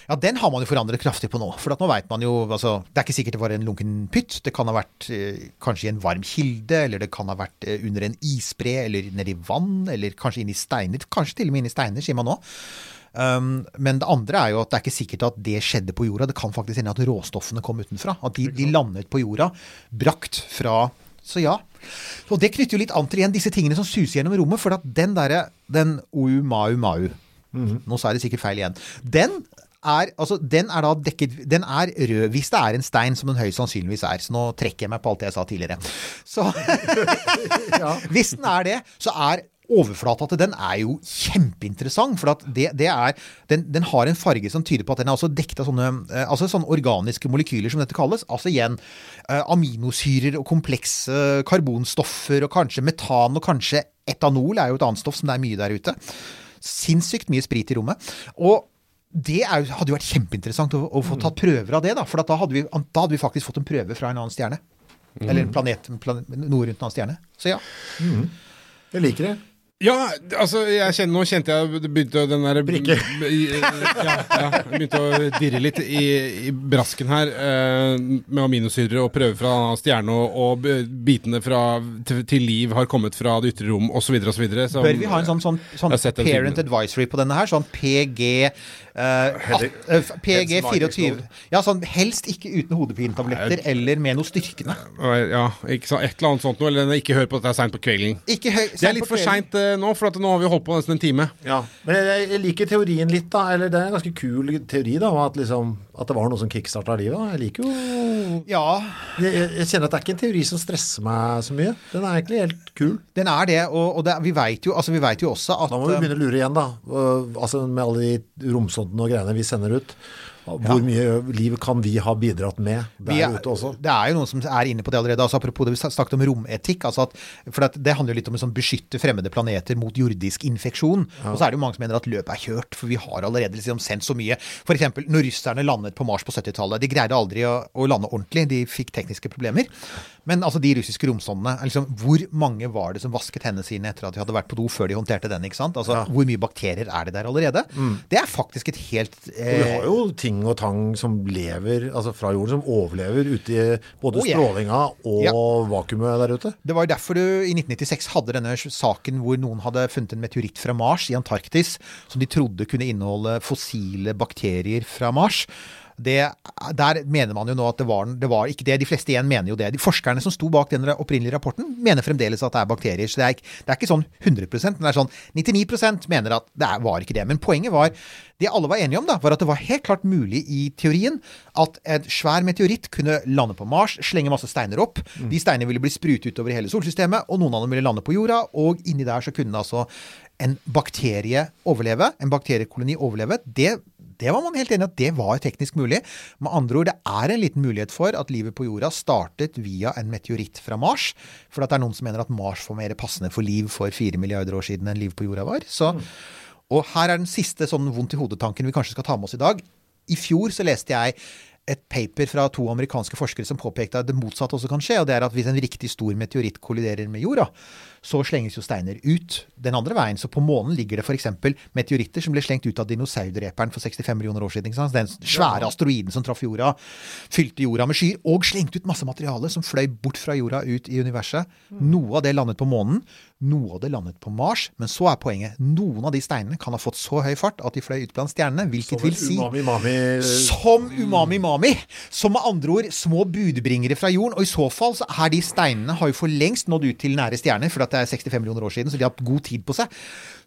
Ja, den har man jo forandret kraftig på nå. For at nå vet man jo altså, Det er ikke sikkert det var en lunken pytt. Det kan ha vært eh, kanskje i en varm kilde, eller det kan ha vært eh, under en isbre, eller nedi vann, eller kanskje inni steiner. Kanskje til og med inni steiner, sier man nå. Um, men det andre er jo at det er ikke sikkert at det skjedde på jorda. Det kan faktisk hende at råstoffene kom utenfra. At de, de landet på jorda, brakt fra Så ja. Og det knytter jo litt an til igjen disse tingene som suser gjennom rommet. For at den derre Den ou-mau-mau Nå sa jeg det sikkert feil igjen. Den er, altså, den er da dekket Den er rød hvis det er en stein, som den høyst sannsynligvis er. Så nå trekker jeg meg på alt jeg sa tidligere. Så Hvis den er det, så er overflata til den er jo kjempeinteressant. For at det, det er, den, den har en farge som tyder på at den er også dekket av sånne, eh, altså sånne organiske molekyler, som dette kalles. Altså igjen eh, aminosyrer og komplekse karbonstoffer og kanskje metan og kanskje etanol er jo et annet stoff som det er mye der ute. Sinnssykt mye sprit i rommet. Og det er, hadde jo vært kjempeinteressant å, å få tatt prøver av det, da. For at da, hadde vi, da hadde vi faktisk fått en prøve fra en annen stjerne. Eller en planet, planet, noe rundt en annen stjerne. Så ja. Jeg liker det. Ja, altså, jeg kjenner, nå kjente jeg det begynte den der Brikke. Ja, ja, begynte å dirre litt i, i brasken her eh, med aminosyrer og prøver fra stjerne, og, og bitene fra, til, til liv har kommet fra det ytre rom, osv., osv. Bør vi ha en sånn, sånn, sånn parent filmen. advisory på denne her? Sånn PG eh, at, eh, PG 24 Ja, sånn helst ikke uten hodepinetabletter eller med noe styrkende. Ja, ikke så, et eller annet sånt noe, eller ikke hør på at det er seint på kvelden. Ikke høy, Det er litt for seint eh, nå, for at nå har vi holdt på nesten en time. Ja, Men jeg, jeg liker teorien litt, da. Eller det er en ganske kul teori, da. At, liksom, at det var noe som kickstarta livet. da. Jeg liker jo Ja, jeg, jeg, kjenner at det er ikke en teori som stresser meg så mye. Den er egentlig helt kul. den er det, og, og det, vi veit jo, altså, vet jo også at Da må vi begynne å lure igjen, da. Altså Med alle de romsondene og greiene vi sender ut. Hvor mye liv kan vi ha bidratt med der er- ute også? Det er jo noen som er inne på det allerede. Altså, apropos det vi snakket om rometikk. Altså at, for det handler jo litt om å sånn beskytte fremmede planeter mot jordisk infeksjon. Og så er det jo mange som mener at løpet er kjørt, for vi har allerede liksom sendt så mye. F.eks. når russerne landet på Mars på 70-tallet. De greide aldri å, å lande ordentlig, de fikk tekniske problemer. Men altså de russiske romsondene, liksom, hvor mange var det som vasket hendene sine etter at de hadde vært på do før de håndterte den? ikke sant? Altså, Hvor mye bakterier er det der allerede? Det er faktisk et helt eh... eh, har jo ting og tang som lever altså fra jorden, som overlever ute i både Oh, yeah. strålinga og Ja. vakuumet der ute. Det var jo derfor du i 1996 hadde denne saken hvor noen hadde funnet en meteoritt fra Mars i Antarktis som de trodde kunne inneholde fossile bakterier fra Mars. Det, der mener man jo nå at det var, det var ikke det. De fleste igjen mener jo det. De forskerne som sto bak den opprinnelige rapporten, mener fremdeles at det er bakterier. Så det er, det er ikke sånn 100 men det er sånn 99% mener at det var ikke det. Men poenget var, det alle var enige om, da, var at det var helt klart mulig i teorien at en svær meteoritt kunne lande på Mars, slenge masse steiner opp. De steinene ville bli sprutet utover hele solsystemet, og noen av dem ville lande på jorda. Og inni der så kunne altså en bakterie overleve, en bakteriekoloni overleve. Det, det var man helt enig i at det var teknisk mulig. Med andre ord, det er en liten mulighet for at livet på jorda startet via en meteoritt fra Mars. For at det er noen som mener at Mars var mer passende for liv for fire milliarder år siden enn liv på jorda var. Så, og her er den siste sånn vondt i hodet-tanken vi kanskje skal ta med oss i dag. I fjor så leste jeg et paper fra to amerikanske forskere som påpekte at det motsatte også kan skje. og det er at Hvis en riktig stor meteoritt kolliderer med jorda, så slenges jo steiner ut den andre veien. Så på månen ligger det f.eks. meteoritter som ble slengt ut av dinosaurdreperen for 65 millioner år siden. Den svære asteroiden som traff jorda, fylte jorda med skyer, og slengte ut masse materiale som fløy bort fra jorda ut i universet. Noe av det landet på månen, noe det landet på Mars. Men så er poenget noen av de steinene kan ha fått så høy fart at de fløy ut blant stjernene, hvilket vil si Umami, mami som umami-mami. Som med andre ord små budbringere fra jorden. Og i så fall så er de steinene har jo for lengst nådd ut til nære stjerner, for at det er 65 millioner år siden, så de har hatt god tid på seg.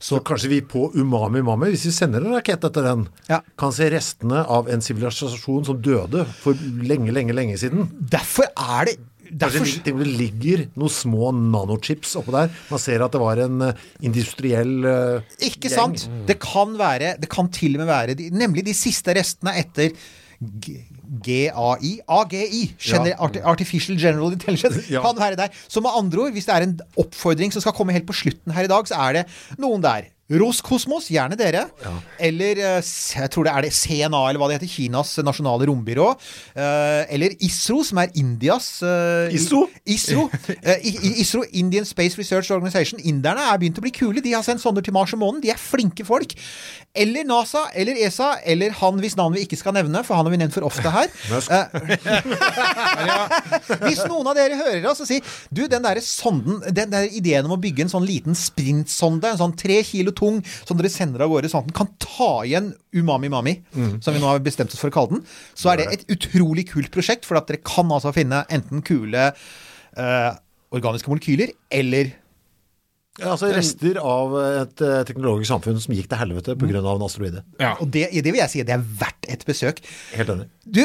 Så kanskje vi på Umami Mami, hvis vi sender en rakett etter den, Ja. kan se restene av en sivilisasjon som døde for lenge, lenge, lenge siden. Derfor er det derfor, Kanskje det ligger noen små nanochips oppå der. Man ser at det var en eh, industriell uh, Ikke gjeng. sant? Det kan være Det kan til og med være de, Nemlig de siste restene etter G- GAI AGI. Gener Arti Artificial General Intelligence. Ja. Kan være der. Så med andre ord, hvis det er en oppfordring som skal komme helt på slutten her i dag, så er det noen der. Roskosmos, gjerne dere. Eller eh, jeg tror det er det CNA, eller hva det heter. Kinas nasjonale rombyrå. Eh, eller ISRO, som er Indias eh, ISRO? ISRO, ISRO, Indian Space Research Organization. Inderne er begynt å bli kule. De har sendt sonder til Mars og månen. De er flinke folk. Eller NASA, eller ESA, eller han hvis navn vi ikke skal nevne, for han har vi nevnt for ofte her. Eh, hvis noen av dere hører oss og sier Du, den der sonden, den der ideen om å bygge en sånn liten sprintsonde, en sånn tre kilo tung, som dere sender av gårde sånn at den kan ta igjen Umami Mami, som vi nå har bestemt oss for å kalle den, så er det et utrolig kult prosjekt, for at dere kan altså finne enten kule uh, organiske molekyler eller altså Rester av et eh, teknologisk samfunn som gikk til helvete pga. av en asteroide. Og det, det vil jeg si det er verdt et besøk. Helt enig. Du,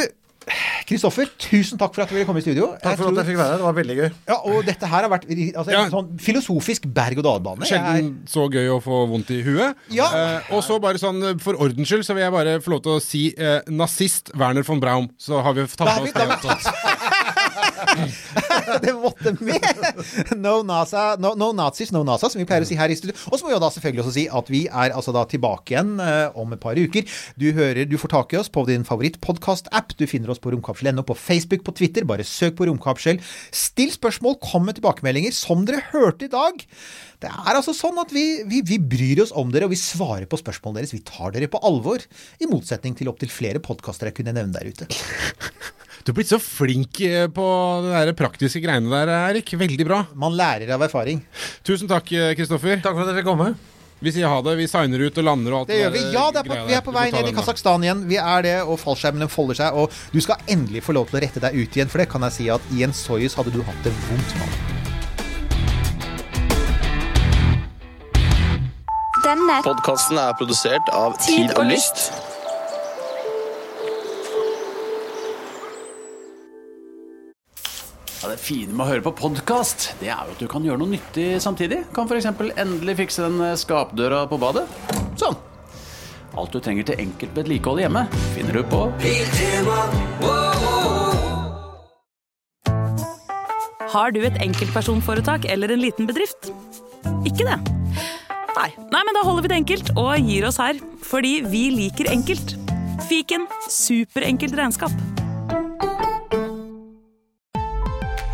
Kristoffer, tusen takk for at du ville komme i studio. Takk for at jeg fikk være her. Det var veldig gøy. Ja, og dette her har vært altså, en sånn filosofisk berg-og-dal-bane. Sjelden er- så gøy å få vondt i huet. Ja. Eh, og så bare sånn eh, for ordens skyld så vil jeg bare få lov til å si eh, nazist Werner von Braun. Så har vi tatt med oss det også. det måtte med! No, NASA, no, no Nazis, no NASA, som vi pleier å si her i studio. Og så må vi da selvfølgelig også si at vi er altså da tilbake igjen uh, om et par uker. Du hører, du får tak i oss på din favorittpodkast-app. Du finner oss på romkapsel.no, på Facebook, på Twitter. Bare søk på Romkapsel. Still spørsmål, kom med tilbakemeldinger, som dere hørte i dag. Det er altså sånn at vi, vi, vi bryr oss om dere, og vi svarer på spørsmålene deres. Vi tar dere på alvor, i motsetning til opptil flere podkaster jeg kunne nevne der ute. Du er blitt så flink eh, på de praktiske greiene der, Erik. Veldig bra. Man lærer av erfaring. Tusen takk, eh, Kristoffer. Takk for at dere fikk komme. Vi sier ha det. Vi signer ut og lander og alt Det gjør vi. Ja, det er på, vi er på vei ned i. Kasakhstan igjen. Vi er det, og fallskjermene folder seg. Og du skal endelig få lov til å rette deg ut igjen, for det kan jeg si at i en Soyuz hadde du hatt det vondt. mann. Denne Podkasten er produsert av Tid og Lyst. Ja, det fine med å høre på podkast, det er jo at du kan gjøre noe nyttig samtidig. Kan f.eks. endelig fikse den eh, skapdøra på badet. Sånn. Alt du trenger til enkelt vedlikehold hjemme, finner du på Har du et enkeltpersonforetak eller en liten bedrift? Ikke det? Nei. Nei, men da holder vi det enkelt og gir oss her. Fordi vi liker enkelt. Fiken superenkelt regnskap.